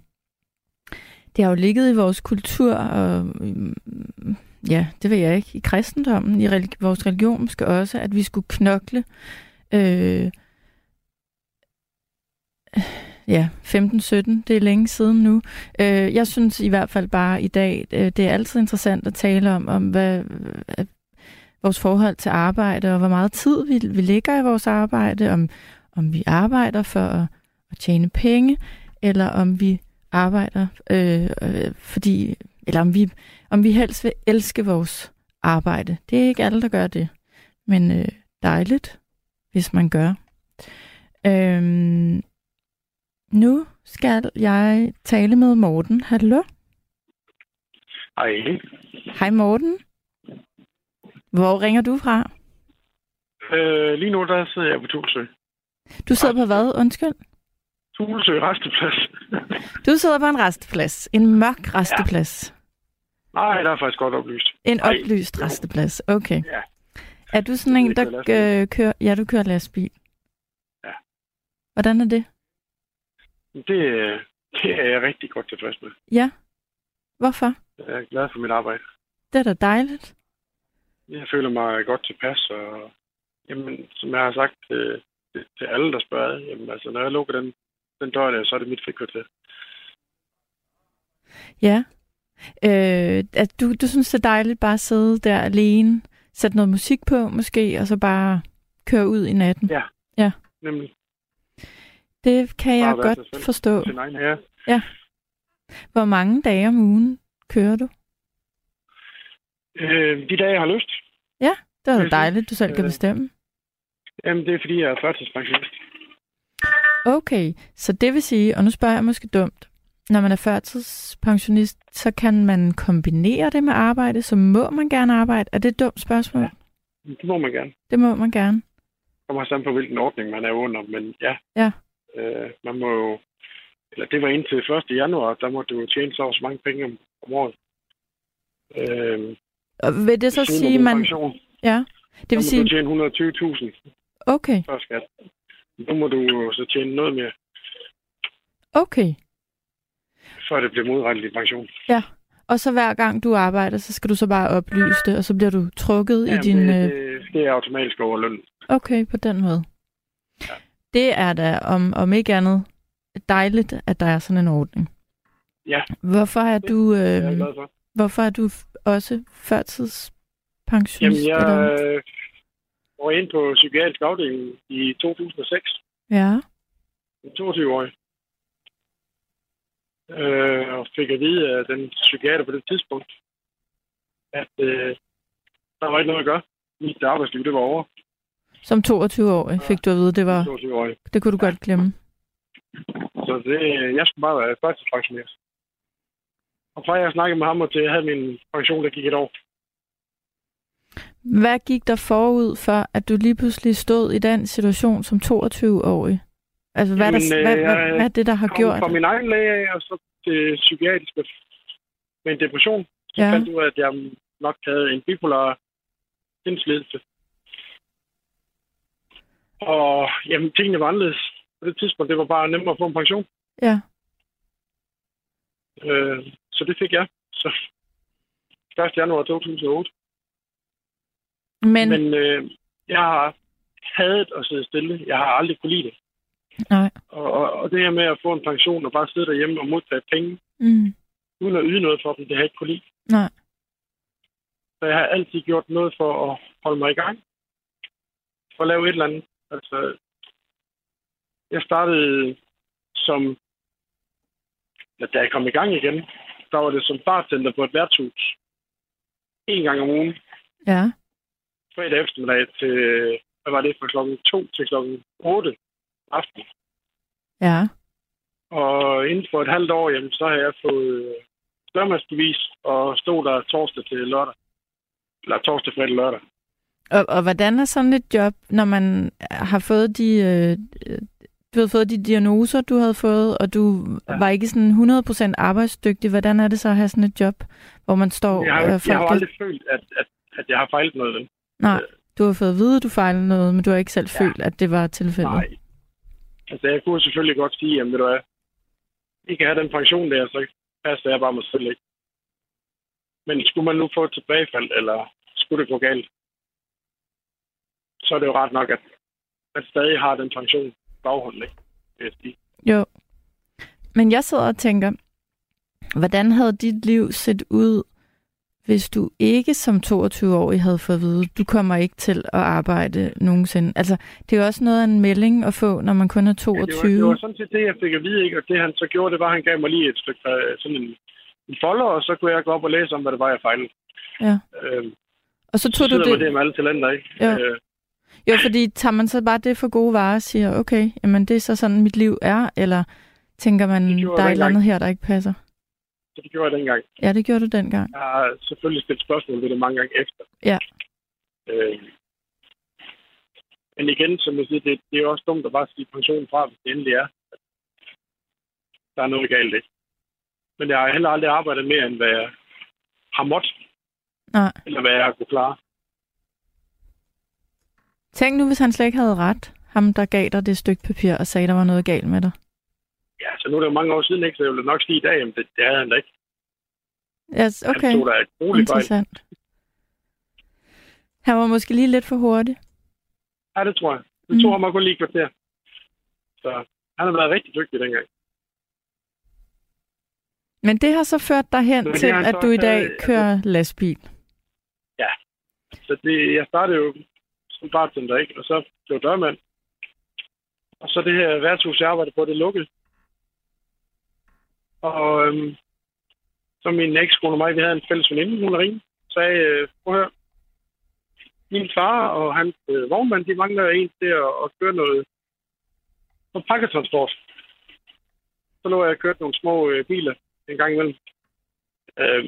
det har jo ligget i vores kultur, og øhm, ja, det ved jeg ikke, i kristendommen, i religi- vores religion måske også, at vi skulle knokle øh, ja, 15-17, det er længe siden nu. Øh, jeg synes i hvert fald bare i dag, øh, det er altid interessant at tale om, om hvad, øh, vores forhold til arbejde, og hvor meget tid vi, vi lægger i vores arbejde, om, om vi arbejder for at, at tjene penge, eller om vi arbejder, øh, øh, fordi, eller om vi, om vi helst vil elske vores arbejde. Det er ikke alle, der gør det, men øh, dejligt, hvis man gør. Øhm, nu skal jeg tale med Morten. Hallo? Hej. Hej Morten. Hvor ringer du fra? Øh, lige nu der sidder jeg på Tulsø. Du sidder på hvad? Undskyld? Tulsø resteplads. du sidder på en resteplads. En mørk resteplads. Ja. Nej, der er faktisk godt oplyst. En Ej. oplyst resteplads. Okay. Ja. Er du sådan en, der øh, kører... Ja, du kører lastbil. Ja. Hvordan er det? Det, det er jeg rigtig godt tilfreds med. Ja. Hvorfor? Jeg er glad for mit arbejde. Det er da dejligt. Jeg føler mig godt tilpas, og jamen, som jeg har sagt til, til alle, der spørger, jamen, altså, når jeg lukker den, den dør der, så er det mit frikvarter. Ja. Øh, at du, du synes, det er dejligt bare at sidde der alene, sætte noget musik på måske, og så bare køre ud i natten? Ja. Ja. Nemlig. Det kan jeg godt forstå. Ja. Hvor mange dage om ugen kører du? Øh, de dage, jeg har lyst. Ja, det er dejligt, du selv kan øh, bestemme. Jamen, det er, fordi jeg er førtidspensionist. Okay, så det vil sige, og nu spørger jeg måske dumt, når man er førtidspensionist, så kan man kombinere det med arbejde, så må man gerne arbejde. Er det et dumt spørgsmål? Ja, det må man gerne. Det må man gerne. Det kommer sammen på, hvilken ordning man er under, men ja. Ja. Øh, man må jo, eller det var indtil 1. januar, der måtte du tjene så, mange penge om, om året. Øh, og vil det så sige, man... Pension, ja, det vil sige... du tjene 120.000 okay. før skat. Nu må du så tjene noget mere. Okay. Før det bliver modrettet i pension. Ja, og så hver gang du arbejder, så skal du så bare oplyse det, og så bliver du trukket ja, i din... Det, det, det er automatisk over løn. Okay, på den måde. Ja. Det er da, om, om ikke andet, dejligt, at der er sådan en ordning. Ja. Hvorfor er du, øh, hvorfor er du også førtidspensionist? Jamen, jeg eller? var ind på psykiatrisk afdeling i 2006. Ja. 22 år. øh, og fik at vide af den psykiater på det tidspunkt, at øh, der var ikke noget at gøre. Mit arbejdsliv, det var over. Som 22-årig fik du at vide, det var... 22 Det kunne du godt glemme. Så det, jeg skulle bare være førtidspensioneret. Og fra jeg snakkede med ham, og til jeg havde min pension, der gik et år. Hvad gik der forud for, at du lige pludselig stod i den situation som 22-årig? Altså, hvad, Jamen, der, hvad, hvad, hvad, hvad er det, der har gjort? fra min egen læge og så til psykiatrisk med en depression. Så ja. fandt ud af, at jeg nok havde en bipolar indslidelse. Og jamen, tingene var anderledes. På det tidspunkt, det var bare nemmere at få en pension. Ja. Øh, så det fik jeg. Så 1. januar 2008. Men, Men øh, jeg har hadet at sidde stille. Jeg har aldrig kunne lide det. Nej. Og, og, og det her med at få en pension og bare sidde derhjemme og modtage penge, mm. uden at yde noget for dem, det har jeg ikke kunne lide. Nej. Så jeg har altid gjort noget for at holde mig i gang. For at lave et eller andet. Altså, jeg startede som, ja, da jeg kom i gang igen, der var det som bartender på et værtshus. En gang om ugen. Ja. Fredag eftermiddag til, hvad var det, fra klokken 2 til klokken 8 aften. Ja. Og inden for et halvt år, jamen, så har jeg fået slørmandsbevis og stod der torsdag til lørdag. Eller torsdag, fredag, lørdag. Og, og hvordan er sådan et job, når man har fået de... Øh, du havde fået de diagnoser, du havde fået, og du ja. var ikke sådan 100% arbejdsdygtig. Hvordan er det så at have sådan et job, hvor man står... Jeg har, øh, jeg har aldrig følt, at, at, at jeg har fejlet noget. Nej, du har fået at vide, at du fejlede noget, men du har ikke selv ja. følt, at det var tilfældet. Nej. Altså, jeg kunne selvfølgelig godt sige, at du er, I kan have den pension der, så passer jeg bare mig selv ikke. Men skulle man nu få et tilbagefald, eller skulle det gå galt, så er det jo ret nok, at man stadig har den pension baghånden, ikke? Jo. Men jeg sidder og tænker, hvordan havde dit liv set ud, hvis du ikke som 22-årig havde fået at vide, du kommer ikke til at arbejde nogensinde. Altså, det er jo også noget af en melding at få, når man kun er 22. Ja, det, var, det var sådan set det, jeg fik at vide, ikke? og det han så gjorde, det var, at han gav mig lige et stykke, øh, sådan en, en folder, og så kunne jeg gå op og læse om, hvad det var, jeg fejlede. Ja. Øhm, og så tog så du det... det med alle talenter, ikke? Ja. Øh, jo, fordi tager man så bare det for gode varer og siger, okay, jamen det er så sådan, mit liv er, eller tænker man, der er et eller andet her, der ikke passer? Så det gjorde jeg dengang. Ja, det gjorde du dengang. Jeg har selvfølgelig stillet spørgsmål ved det mange gange efter. Ja. Øh, men igen, som jeg siger, det, det er jo også dumt at bare sige pensionen fra, hvis det endelig er. Der er noget galt, ikke? Men jeg har heller aldrig arbejdet mere, end hvad jeg har måttet. Nej. Eller hvad jeg har kunne klare. Tænk nu, hvis han slet ikke havde ret. Ham, der gav dig det stykke papir og sagde, der var noget galt med dig. Ja, så nu er det jo mange år siden, ikke? så jeg vil nok sige i dag, jamen det, det havde han da ikke. Yes, okay. Han stod der et Interessant. Fejl. Han var måske lige lidt for hurtig. Ja, det tror jeg. Det mm. tror jeg mig kun lige kvarter. Så han har været rigtig dygtig dengang. Men det har så ført dig hen til, at du i dag kører lastbil. Ja. Så det, jeg startede jo som bartender, ikke? Og så blev dørmand. Og så det her værtshus, jeg arbejdede på, det lukkede. Og øhm, så min ekskone og mig, vi havde en fælles veninde, hun ringede, sagde, øh, prøv hør, min far og hans øh, vognmand, de mangler en til at, at køre noget på pakketransport. Så lå jeg kørt nogle små øh, biler en gang imellem. Øh,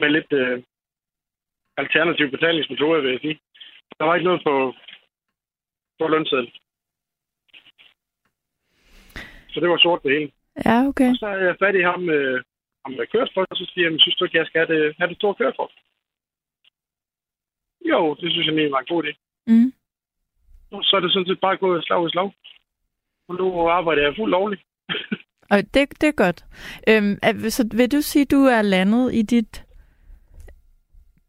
med lidt øh, alternative betalingsmetoder, vil jeg sige. Der var ikke noget på, på lønsedlen. Så det var sort det hele. Ja, okay. Og så er jeg fat i ham, øh, ham der kørt for, og så siger jeg, synes du ikke, jeg skal have det, have det store kørekort? Jo, det synes jeg egentlig var en god idé. Mm. Og så er det sådan set bare gået slag i slag. Og nu arbejder jeg fuldt lovligt. og det, det er godt. Øhm, så vil du sige, at du er landet i dit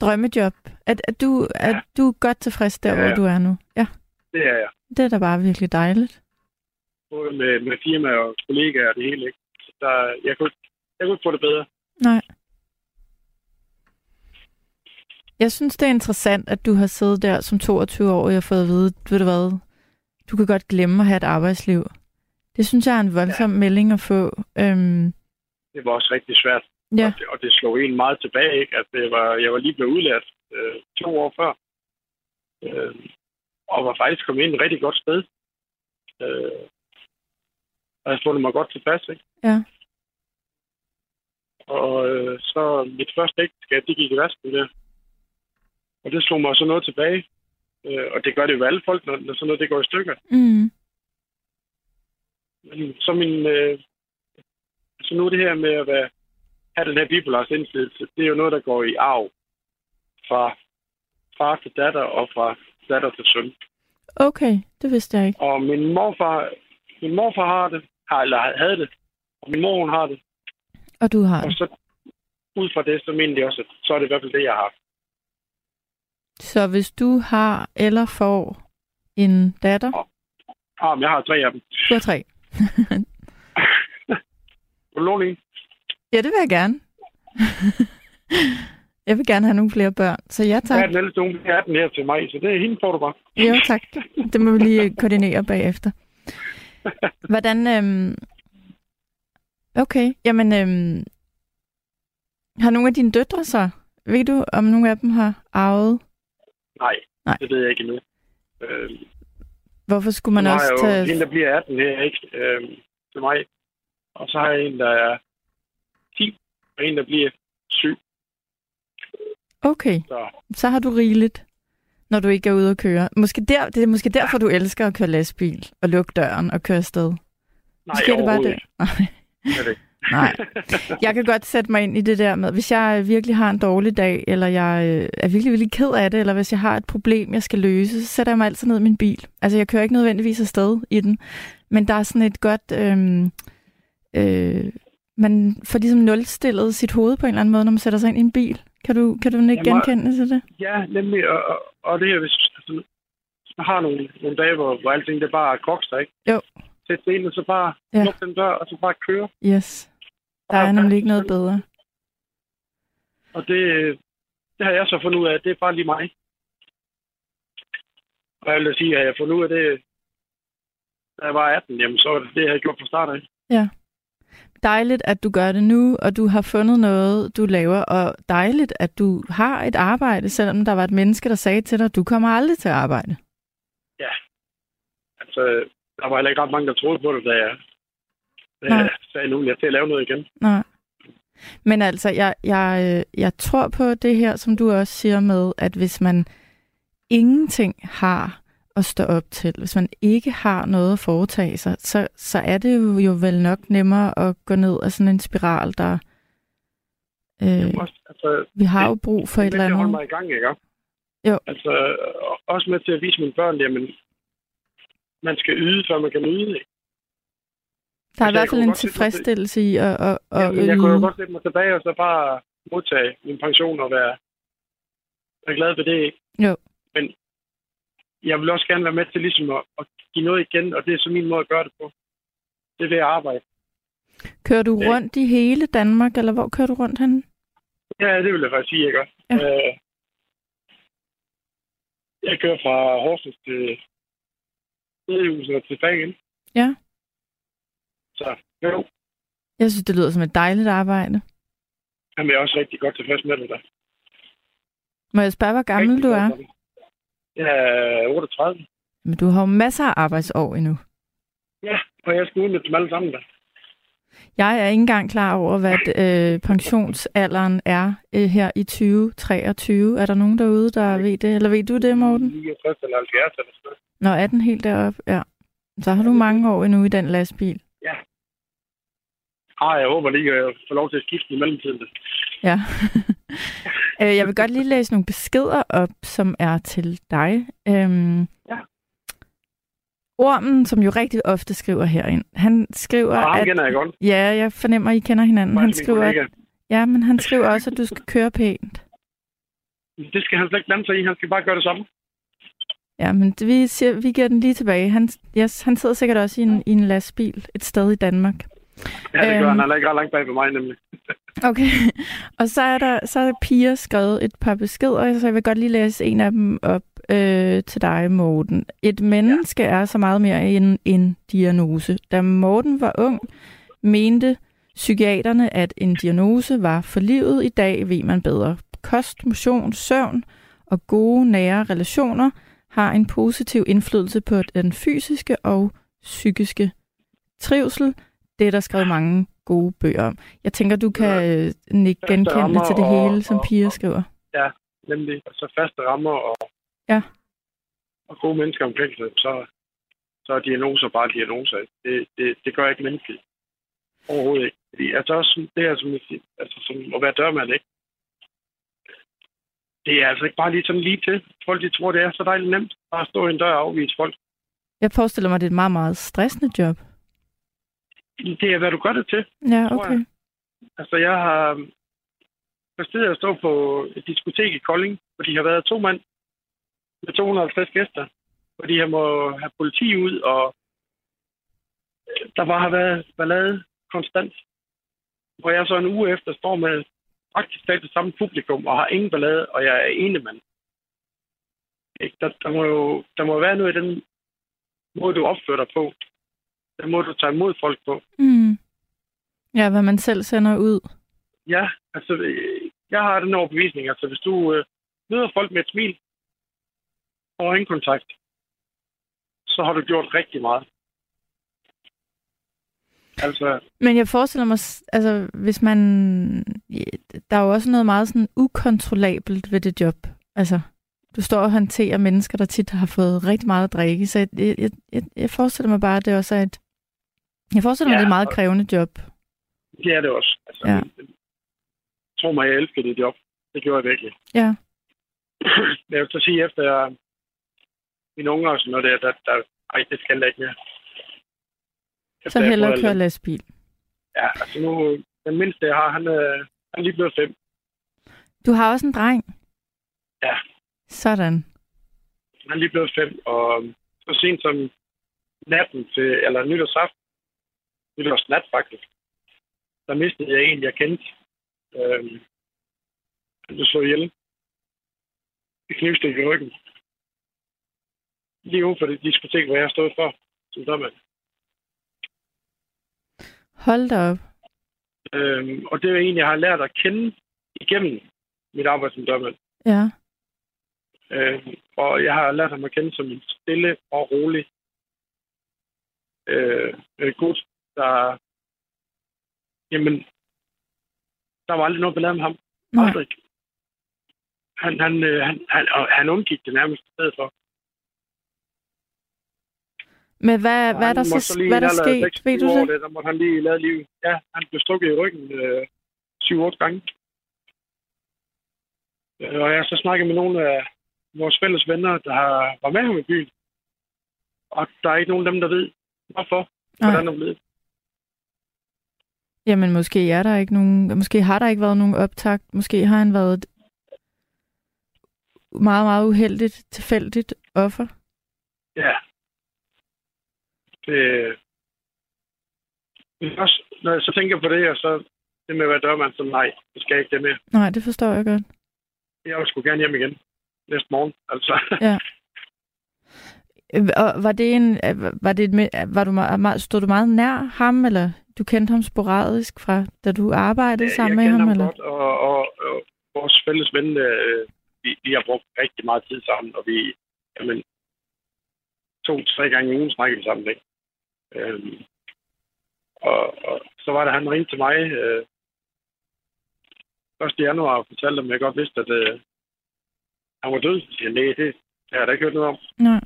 drømmejob? At, at, du, ja. at du er godt tilfreds der, ja, ja. hvor du er nu? Ja. Det er jeg. Det er da bare virkelig dejligt. Både med, med firma og kollegaer og det hele. Ikke? Så der, jeg, kunne, jeg kunne få det bedre. Nej. Jeg synes, det er interessant, at du har siddet der som 22 år og har fået at vide, ved du hvad, du kan godt glemme at have et arbejdsliv. Det synes jeg er en voldsom ja. melding at få. Øhm, det var også rigtig svært. Ja. Og, det, og det slog en meget tilbage, ikke? At det var, jeg var lige blevet udlært øh, to år før. Øh, og var faktisk kommet ind et rigtig godt sted. Øh, og jeg fundet mig godt tilpas, ikke? Ja. Og øh, så mit første ægteskab, det gik i vasken der. Og det slog mig så noget tilbage. Øh, og det gør det jo alle folk, når, når sådan noget det går i stykker. Mm. Men så min... Øh, så nu det her med at være, have den her bipolars indflydelse, det er jo noget, der går i arv fra far til datter og fra datter til søn. Okay, det vidste jeg ikke. Og min morfar, min morfar har det, har, eller havde det, og min mor hun har det. Og du har Og det. så ud fra det, så mener de også, at så er det i hvert fald det, jeg har. Så hvis du har eller får en datter, Ah, men jeg har tre af dem. du har tre. Vil du låne en? Ja, det vil jeg gerne. jeg vil gerne have nogle flere børn, så ja Jeg tak. den ældste jeg er den her til mig, så det er hende, får du bare. Jo tak. Det må vi lige koordinere bagefter. Hvordan, øhm... Okay, jamen, øhm... har nogle af dine døtre så, ved du, om nogle af dem har arvet? Nej, Nej. det ved jeg ikke endnu. Øh, Hvorfor skulle man har også tage... jo en, der bliver 18 her, ikke? Øh, til mig. Og så har jeg en, der er 10, og en, der bliver 7. Okay, Så så har du rigeligt, når du ikke er ude at køre. Måske der, det er måske derfor, du elsker at køre lastbil og lukke døren og køre afsted. nej, Måske er det bare det. Nej. Det. Nej. Jeg kan godt sætte mig ind i det der med, hvis jeg virkelig har en dårlig dag, eller jeg øh, er virkelig, virkelig ked af det, eller hvis jeg har et problem, jeg skal løse, så sætter jeg mig altid ned i min bil. Altså, jeg kører ikke nødvendigvis afsted i den, men der er sådan et godt... Øh, øh, man får ligesom nulstillet sit hoved på en eller anden måde, når man sætter sig ind i en bil. Kan du, kan du ikke Jamen, genkende til det? Ja, nemlig. Og, og, og det her, hvis altså, hvis man har nogle, nogle dage, hvor, hvor alting det bare kokster, ikke? Jo. Sæt det ind, og så bare Ja. ja. lukke den dør, og så bare køre. Yes. Der er nemlig ikke noget bedre. Og det, det har jeg så fundet ud af, det er bare lige mig. Og jeg vil da sige, at jeg har fundet ud af det, da jeg var 18, jamen så var det det, jeg havde gjort fra start af. Dejligt, at du gør det nu, og du har fundet noget, du laver, og dejligt, at du har et arbejde, selvom der var et menneske, der sagde til dig, du kommer aldrig til at arbejde. Altså, der var heller ikke ret mange, der troede på det, da jeg, da jeg sagde, nu jeg til at lave noget igen. Nej. Men altså, jeg, jeg, øh, jeg tror på det her, som du også siger med, at hvis man ingenting har at stå op til, hvis man ikke har noget at foretage sig, så, så er det jo, vel nok nemmere at gå ned af sådan en spiral, der... Øh, også, altså, vi har jo brug for det et er eller andet. mig i gang, ikke? Jo. Altså, og- også med til at vise mine børn, jamen, man skal yde, før man kan nyde. Ikke? Der er i Altså, jeg hvert fald en tilfredsstillelse i at, at, at Jamen, jeg kunne jo yde. godt sætte mig tilbage og så bare modtage min pension og være, være glad ved det. Ikke? Jo. Jeg vil også gerne være med til ligesom at, at give noget igen, og det er så min måde at gøre det på. Det er ved at arbejde. Kører du Ja. rundt i hele Danmark, eller hvor kører du rundt henne? Ja, det vil jeg faktisk sige, jeg gør. Ja. Øh, jeg kører fra Horsens til Hedehusene og tilbage igen. Ja. Så jo, Jeg synes, det lyder som et dejligt arbejde. jamen, jeg er også rigtig godt tilfreds med det der. Må jeg spørge, hvor gammel Rigtig du godt er? det. Jeg er 38. Men du har jo masser af arbejdsår endnu. Ja, og jeg skal udnytte dem alle sammen der. Jeg er ikke engang klar over, hvad øh, pensionsalderen er øh, her i 2023. Er der nogen derude, der ved det? Eller ved du det, Morten? 69 eller 70 eller sådan. Nå, er den helt deroppe? Ja. Så har du mange år endnu i den lastbil. Ah, jeg håber lige, at jeg får lov til at skifte i mellemtiden. Ja. Øh, jeg vil godt lige læse nogle beskeder op, som er til dig. Øhm, Ja. Ormen, som jo rigtig ofte skriver herind, han skriver, ham at... kender jeg godt. Ja, jeg fornemmer, I kender hinanden. Han skriver, at, ja, men han skriver også, at du skal køre pænt. Det skal han slet ikke blande sig i. Han skal bare gøre det samme. Ja, men det- vi, siger, vi giver den lige tilbage. Han, yes, han sidder sikkert også i en, i en lastbil et sted i Danmark. Ja, det gør Øhm. han. Han er ikke ret langt bag på mig, nemlig. Okay, og så er der så er Pia skrevet et par beskeder, så jeg vil godt lige læse en af dem op øh, til dig, Morten. Et menneske ja. er så meget mere end en diagnose. Da Morten var ung, mente psykiaterne, at en diagnose var for livet. I dag ved man bedre. Kost, motion, søvn og gode, nære relationer har en positiv indflydelse på den fysiske og psykiske trivsel. Det er der skrevet mange gode bøger om. Jeg tænker, du kan. Øh, genkende det til det hele, som Pia skriver. Ja, nemlig. Så faste rammer og, ja. og gode mennesker omkring sig, så, så er diagnoser bare diagnoser. Det, det, det gør ikke menneskeligt. Overhovedet ikke. Fordi, altså også det her, som, altså, som at være dørmand, ikke? Det er altså ikke bare lige sådan lige til. Folk de tror, det er så dejligt nemt. Bare at stå i en dør og afvise folk. Jeg forestiller mig, det er et meget, meget stressende job. Det er, hvad du gør det til. Ja, okay. Jeg. Altså, jeg har præsteret at stå på et diskotek i Kolding, hvor de har været to mand med 250 gæster, hvor de har må have politi ud, og der bare har været ballade konstant. Hvor jeg så en uge efter står med praktisk talt det samme publikum, og har ingen ballade, og jeg er ene mand. Der, der, må jo der må være noget i den måde, du opfører dig på. Den måde, du tager imod folk på. Mm. Ja, hvad man selv sender ud. Ja, altså, jeg har den overbevisning. Altså, hvis du øh, møder folk med et smil og kontakt, så har du gjort rigtig meget. Altså... Men jeg forestiller mig, altså, hvis man... Der er jo også noget meget sådan ukontrollabelt ved det job. Altså, du står og håndterer mennesker, der tit har fået rigtig meget at drikke. Så jeg, jeg, jeg, jeg forestiller mig bare, at det også er et... Jeg forestiller ja, mig, at det er et meget krævende job. Det er det også. Altså, ja. Tro mig, jeg elsker det job. Det gjorde jeg virkelig. Ja. Men jeg vil så sige, efter jeg, mine unger og sådan noget der, der, der ej, det skal jeg ikke mere. Så hellere køre lastbil. Ja, altså nu, den mindste, jeg har, han, øh, han er lige blevet fem. Du har også en dreng? Ja. Sådan. Han er lige blevet fem, og så sent som natten til, eller nytårsaften, nytårsnat faktisk, der mistede jeg en, jeg kendte. Øhm, han blev slået ihjel. Det knivstik i ryggen. Lige ude for det diskotek, hvor jeg stået for som dørmand. Hold da op. Øhm, og det er en, jeg har lært at kende igennem mit arbejde som dørmand. Ja. Øhm, og jeg har lært ham at kende som en stille og rolig øh, gut, der... Jamen, der var aldrig noget ballade med ham. Nej. Aldrig. Han, han, øh, han, han, han undgik det nærmest i stedet for. Men hvad, hvad er der så, hvad der sket? Ved du det? det? Der måtte han lige lade liv. Ja, han blev stukket i ryggen øh, 7-8 gange. Og jeg har så snakket med nogle af vores fælles venner, der har, var med ham i byen. Og der er ikke nogen af dem, der ved, hvorfor. Hvordan er blevet. Jamen, måske er der ikke nogen... Måske har der ikke været nogen optakt. Måske har han været et meget, meget uheldigt, tilfældigt offer. Ja, det, også, når jeg så tænker på det, og så det med at være dørmand, så nej, det skal jeg ikke det mere. Nej, det forstår jeg godt. Jeg vil sgu gerne hjem igen næste morgen, altså. Ja. Og var det en, var det et, var du meget, stod du meget nær ham, eller du kendte ham sporadisk fra, da du arbejdede ja, sammen med ham? ham eller? godt, og, og, og, vores fælles ven, øh, vi, vi har brugt rigtig meget tid sammen, og vi, jamen, to-tre gange i ugen snakker vi sammen, ikke? Øhm, og, og så var det, han ringte til mig øh, 1. januar og fortalte, om jeg godt vidste, at øh, han var død. Jeg nej, det, det har jeg da ikke hørt noget om. Nej.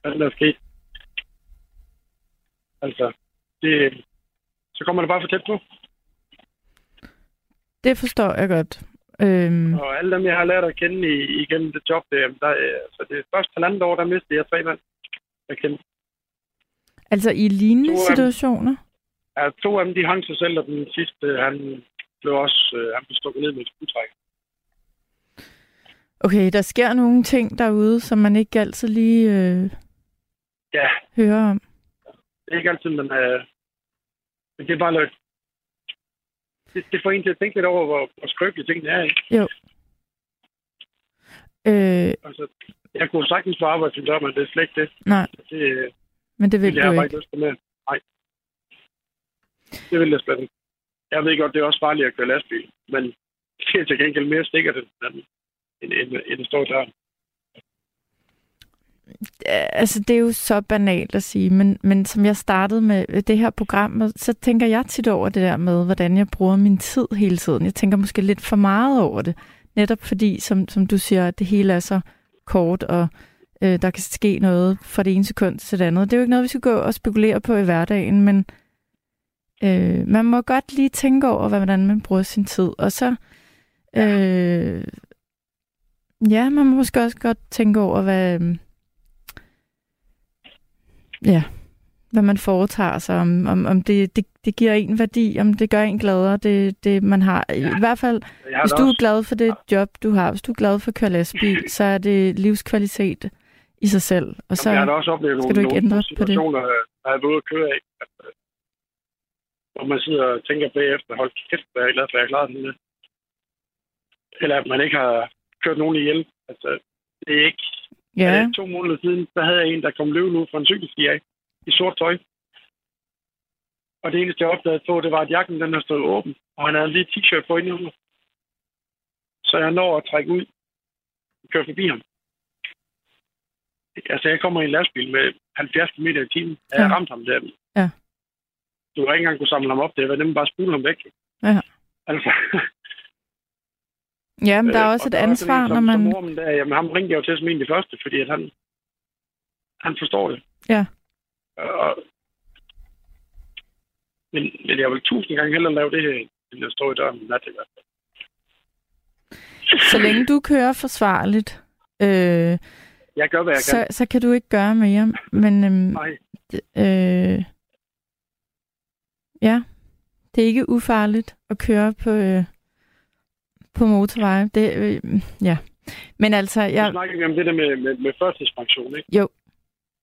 Hvad er der sket? Altså, det, så kommer det bare for tæt på. Det forstår jeg godt. Øhm... Og alle dem, jeg har lært at kende i, igennem det job, der, der, altså det første halvandet år, der mistede jeg tre mand, jeg kendte. Altså i lignende to situationer? Dem, ja, to af dem, de hang sig selv, og den sidste, han blev også øh, han blev stukket ned med et skudtræk. Okay, der sker nogle ting derude, som man ikke altid lige øh, ja. hører om. Det er ikke altid, men, øh, men det er bare noget. Det, det får en til at tænke lidt over, hvor, hvor skrøbelige tingene er, ikke? Jo. Øh... Altså, jeg kunne sagtens få arbejde som dør, men det er slet ikke det. Nej. Det, men det vil det du ikke. ikke? Med. Nej. Det vil jeg slet ikke. Jeg ved godt, det er også farligt at køre lastbil, men det er til gengæld mere sikkert end, end, end, end at stå der. Altså, det er jo så banalt at sige, men, men som jeg startede med det her program, så tænker jeg tit over det der med, hvordan jeg bruger min tid hele tiden. Jeg tænker måske lidt for meget over det, netop fordi, som, som du siger, at det hele er så kort, og øh, der kan ske noget fra det ene sekund til det andet. Det er jo ikke noget, vi skal gå og spekulere på i hverdagen, men øh, man må godt lige tænke over, hvordan man bruger sin tid. Og så, øh, ja, man må måske også godt tænke over, hvad, ja, hvad man foretager sig, om, om, om det, det, det giver en værdi, om det gør en gladere, det, det man har. I ja. hvert fald, hvis du er glad for det job, du har, hvis du er glad for at køre lastbil, så er det livskvalitet i sig selv. Og så Jamen, jeg har også oplevet skal nogle, du ikke ændre på det. der er ude at køre af, øh, hvor man sidder og tænker bagefter, hold kæft, er jeg glad for, jeg klarede den Eller at man ikke har kørt nogen ihjel. Altså, det er ikke... Ja. Det to måneder siden, der havde jeg en, der kom løbende ud fra en cykelsti af, i sort tøj. Og det eneste, jeg opdagede på, det var, at jakken den har stået åben, og han havde lige t-shirt på inden Så jeg når at trække ud og køre forbi ham. Altså, jeg kommer i en lastbil med 70 km i timen. Jeg har ja. ramt ham der. Ja. Du har ikke engang kunne samle ham op. Det var nemlig bare spule ham væk. Ja. Altså. ja, men der er øh, også et ansvar, en, som, når man... Som ormen der, jamen, ham ringte jeg jo til som en det første, fordi at han, han forstår det. Ja. Og, men, men jeg vil tusind gange hellere lave det her, end at stå i døren nat i hvert fald. Så længe du kører forsvarligt, øh, jeg gør, hvad jeg så, kan. Så kan du ikke gøre mere. Men, øhm, Nej. Øh, ja, det er ikke ufarligt at køre på, øh, på motorveje. Det, øh, ja. Men altså, jeg... Du snakker om det der med, med, med førtidspension, ikke? Jo.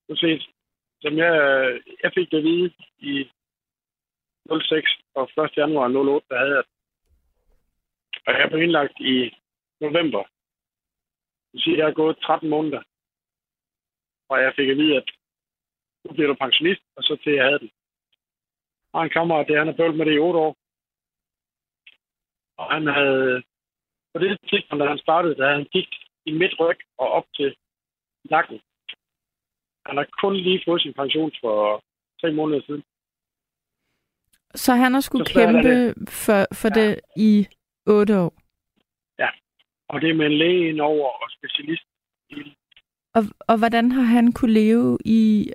Du set, som jeg, jeg fik det at vide i 06 og 1. januar 08, der havde jeg og jeg blev indlagt i november. Det vil sige, at jeg har gået 13 måneder. Og jeg fik at vide, at nu bliver du pensionist, og så til jeg havde den. Og en kammerat, det han har bøvlet med det i 8 år. Og han havde, på det tidspunkt, da han startede, da han gik i midt ryg og op til nakken. Han har kun lige fået sin pension for tre måneder siden. Så han har skulle kæmpe for, for ja. det i otte år? Ja, og det er med en læge over og specialist. Og, og hvordan har han kunne leve i...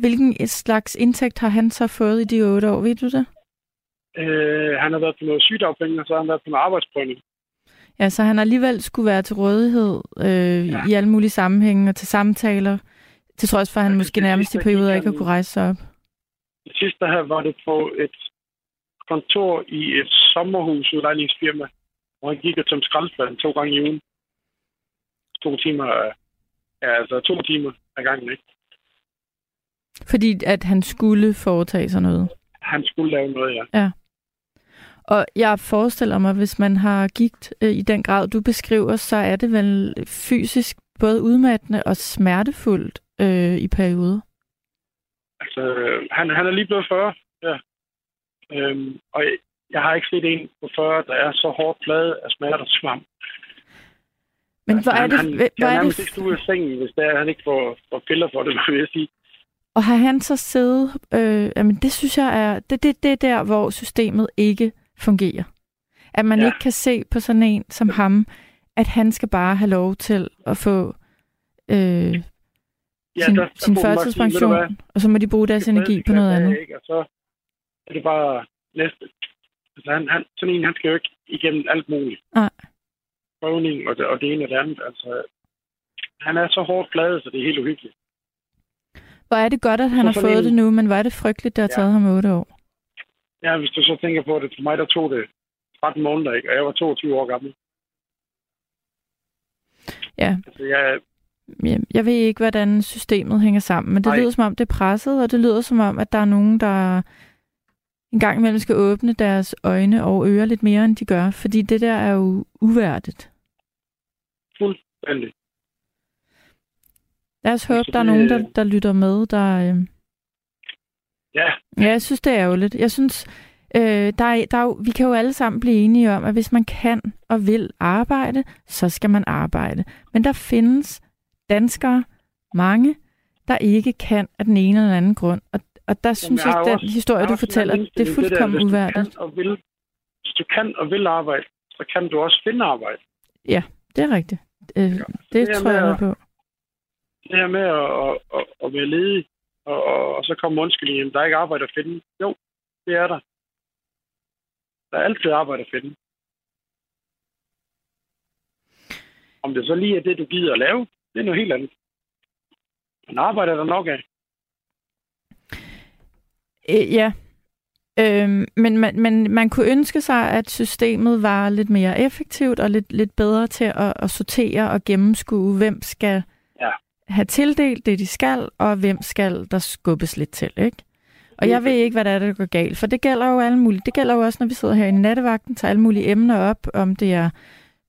Hvilken slags indtægt har han så fået i de otte år? Ved du det? Øh, han har været på noget sygdagpenge, og så har han været på noget arbejdsprøvning. Ja, så han alligevel skulle være til rådighed øh, ja. i alle mulige sammenhænge og til samtaler, til trods for, at han ja, måske nærmest i perioder ikke har kunne rejse sig op. Det sidste her var det på et kontor i et sommerhusudlejningsfirma, hvor han gik og tømte skraldespanden to gange i ugen. To timer, ja, altså to timer ad gangen, ikke? Fordi at han skulle foretage sig noget? Han skulle lave noget, ja. Ja. Og jeg forestiller mig, hvis man har gigt øh, i den grad, du beskriver, så er det vel fysisk både udmattende og smertefuldt øh, i perioder? Altså, han, han er lige blevet 40, ja. Øhm, og jeg, jeg har ikke set en på 40, der er så hårdt pladet af smerte og svamp. Men altså, hvor er det... Han, han kan nærmest ikke stå ud af sengen, hvis det er, han ikke får, får piller for det, vil jeg sige. Og har han så siddet... Øh, jamen, det synes jeg er... Det, det, det er der, hvor systemet ikke fungerer. At man ja. ikke kan se på sådan en som ham, at han skal bare have lov til at få øh, ja, sin, der, der sin førtidspension, og så må de bruge deres energi på noget andet. Ikke, og så er det bare næste. Altså, han, han, sådan en, han skal jo ikke igennem alt muligt. Nej. Prøvning og det, og det ene og det andet. Altså, han er så hårdt bladet, så det er helt uhyggeligt. Hvor er det godt, at han så har fået en... det nu, men hvor er det frygteligt, det har ja. taget ham 8 år. Ja, hvis du så tænker på det, for mig der tog det 13 måneder, ikke? og jeg var 22 år gammel. Ja. Altså, jeg, jeg, ved ikke, hvordan systemet hænger sammen, men det Nej. lyder som om, det er presset, og det lyder som om, at der er nogen, der en gang imellem skal åbne deres øjne og ører lidt mere, end de gør, fordi det der er jo uværdigt. Fuldstændig. Lad os håbe, der er nogen, der, der lytter med, der, øh, Ja. Ja, jeg synes, det er ærgerligt. Jeg synes, øh, der er, der er, vi kan jo alle sammen blive enige om, at hvis man kan og vil arbejde, så skal man arbejde. Men der findes danskere, mange, der ikke kan af den ene eller anden grund. Og, og der synes jeg, at den historie, du fortæller, det er fuldkommen uværdigt. Hvis du kan og vil arbejde, så kan du også finde arbejde. Ja, det er rigtigt. Øh, ja. det, det tror jeg på. Det her med at, at, at, at være ledig, og, og, og så kommer undskyldningen, der er ikke arbejde at finde. Jo, det er der. Der er altid arbejde at finde. Om det så lige er det, du gider at lave, det er noget helt andet. Men arbejder der nok af. Øh, ja. Øhm, men, man, men man kunne ønske sig, at systemet var lidt mere effektivt og lidt, lidt bedre til at, at sortere og gennemskue, hvem skal have tildelt det, de skal, og hvem skal der skubbes lidt til, ikke? Og jeg ved ikke, hvad der er, der går galt, for det gælder jo alle mulige. Det gælder jo også, når vi sidder her i nattevagten, tager alle mulige emner op, om det er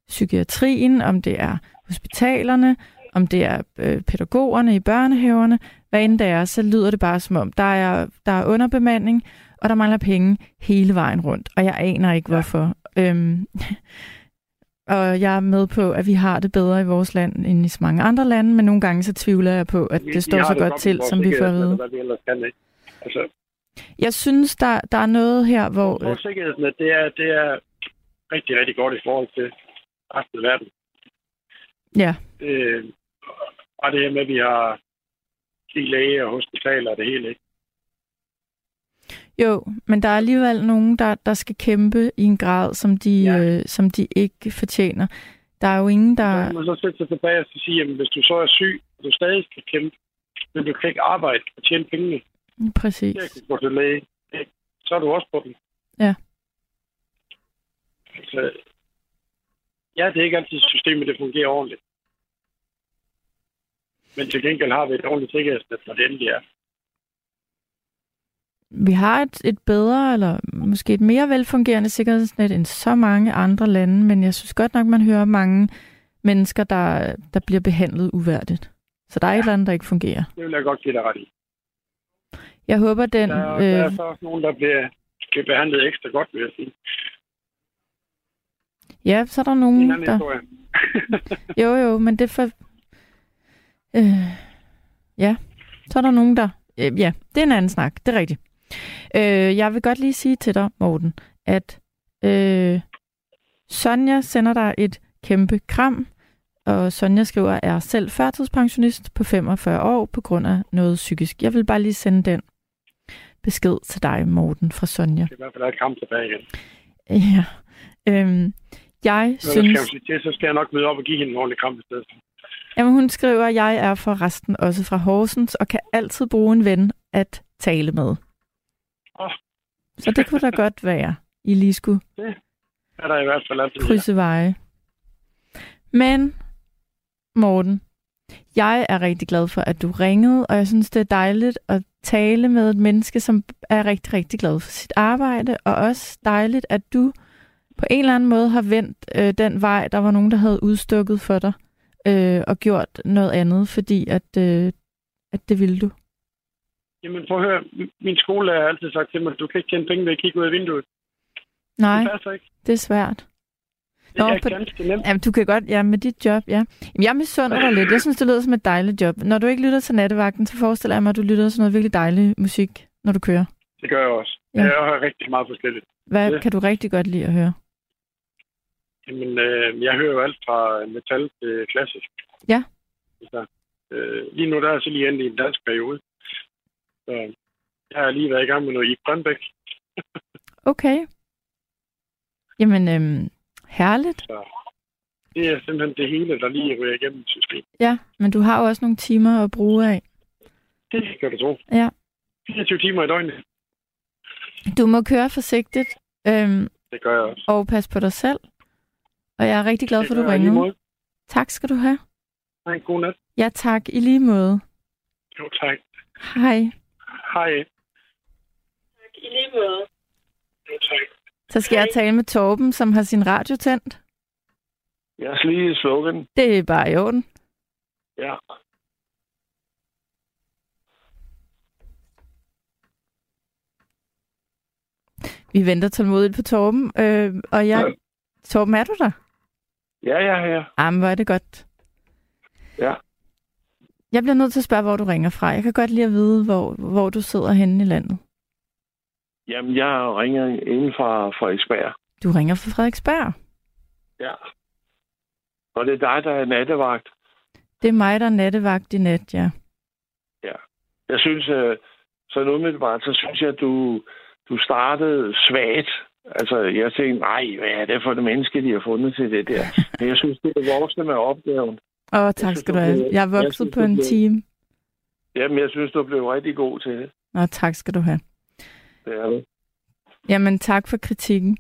psykiatrien, om det er hospitalerne, om det er øh, pædagogerne i børnehaverne, hvad end det er, så lyder det bare som om, der er, der er underbemanding, og der mangler penge hele vejen rundt. Og jeg aner ikke, hvorfor. Øhm, og jeg er med på, at vi har det bedre i vores land end i så mange andre lande, men nogle gange så tvivler jeg på, at vi, det står så godt, til, som vi får at vide. Altså, jeg synes, der, der er noget her, hvor... Vores sikkerhedsnet, det er, det er rigtig, rigtig godt i forhold til resten af verden. Ja. Øh, og det her med, at vi har de læge og hospitaler og det hele, ikke? Jo, men der er alligevel nogen, der, der skal kæmpe i en grad, som de, ja. øh, som de ikke fortjener. Der er jo ingen, der... Så man så sætte sig tilbage og sige, at hvis du så er syg, og du stadig skal kæmpe, men du kan ikke arbejde og tjene pengene, Præcis. Jeg kan gå til læge. Så er du også på den. Ja. Altså, ja, det er ikke altid systemet, det fungerer ordentligt. Men til gengæld har vi et ordentligt sikkerhedsnet, når det endelig er. Vi har et, et bedre, eller måske et mere velfungerende sikkerhedsnet end så mange andre lande, men jeg synes godt nok, man hører mange mennesker, der, der bliver behandlet uværdigt. Så der er ja. et eller andet, der ikke fungerer. Det vil jeg godt give dig ret i. Jeg håber, den... Der, øh... der er så også nogen, der bliver, bliver behandlet ekstra godt, vil jeg sige. Ja, så er der nogen, der... jo, jo, men det for... Øh... Ja, så er der nogen, der... Øh, ja, det er en anden snak, det er rigtigt. Øh, jeg vil godt lige sige til dig, Morten, at øh, Sonja sender dig et kæmpe kram, og Sonja skriver, er selv førtidspensionist på 45 år på grund af noget psykisk. Jeg vil bare lige sende den besked til dig, Morten, fra Sonja. Det er i hvert fald et kamp tilbage igen. Ja. Øhm, jeg Når synes... Skal til, så skal jeg nok møde op og give hende en ordentlig kamp i stedet. Jamen, hun skriver, at jeg er for resten også fra Horsens, og kan altid bruge en ven at tale med. Oh. Så det kunne da godt være, I lige skulle det er der i hvert fald altid. Krydse veje. Men, Morten, jeg er rigtig glad for, at du ringede, og jeg synes, det er dejligt at tale med et menneske, som er rigtig, rigtig glad for sit arbejde, og også dejligt, at du på en eller anden måde har vendt øh, den vej, der var nogen, der havde udstukket for dig, øh, og gjort noget andet, fordi at, øh, at det ville du. Jamen prøv at høre, min skole har altid sagt til mig, at du kan ikke tjene penge ved at kigge ud af vinduet. Nej, det, ikke. det er svært. Nå, det er på, ganske nemt. Jamen, du kan godt, ja, med dit job, ja. Jamen, jeg misunder dig lidt. Jeg synes, det lyder som et dejligt job. Når du ikke lytter til nattevagten, så forestiller jeg mig, at du lytter til noget virkelig dejlig musik, når du kører. Det gør jeg også. Ja. Jeg hører rigtig meget forskelligt. Hvad det. kan du rigtig godt lide at høre? Jamen, øh, jeg hører jo alt fra metal til klassisk. Ja. Så, øh, lige nu der er jeg så lige endelig i en dansk periode. Så jeg har lige været i gang med noget i Brøndbæk. okay. Jamen, øhm, Herligt. Så det er simpelthen det hele, der lige ryger igennem systemet. Ja, men du har jo også nogle timer at bruge af. Det kan du tro. Ja. 24 timer i døgnet. Du må køre forsigtigt. Øhm, det gør jeg også. Og pas på dig selv. Og jeg er rigtig glad for, at du ringede. Tak skal du have. Hej, god nat. Ja, tak. I lige måde. Jo, tak. Hej. Hej. Tak, i lige måde. Tak. Så skal Hej. jeg tale med Torben, som har sin radio tændt. Jeg skal lige slukke den. Det er bare i orden. Ja. Vi venter tålmodigt på Torben, øh, og jeg... Ja. Torben, er du der? Ja, er her. Jamen, hvor er det godt. Ja. Jeg bliver nødt til at spørge, hvor du ringer fra. Jeg kan godt lide at vide, hvor, hvor du sidder henne i landet. Jamen, jeg ringer inden fra Frederiksberg. Du ringer fra Frederiksberg? Ja. Og det er dig, der er nattevagt. Det er mig, der er nattevagt i nat, ja. Ja. Jeg synes, øh, så umiddelbart, så synes jeg, at du, du startede svagt. Altså, jeg tænkte, nej, hvad er det for det menneske, de har fundet til det der? Men jeg synes, det er voksne med opgaven. Åh, oh, tak synes, skal du have. Jeg er vokset synes, på en blev... time. Jamen, jeg synes, du blev rigtig god til det. Nå, tak skal du have. Det er det. Jamen, tak for kritikken.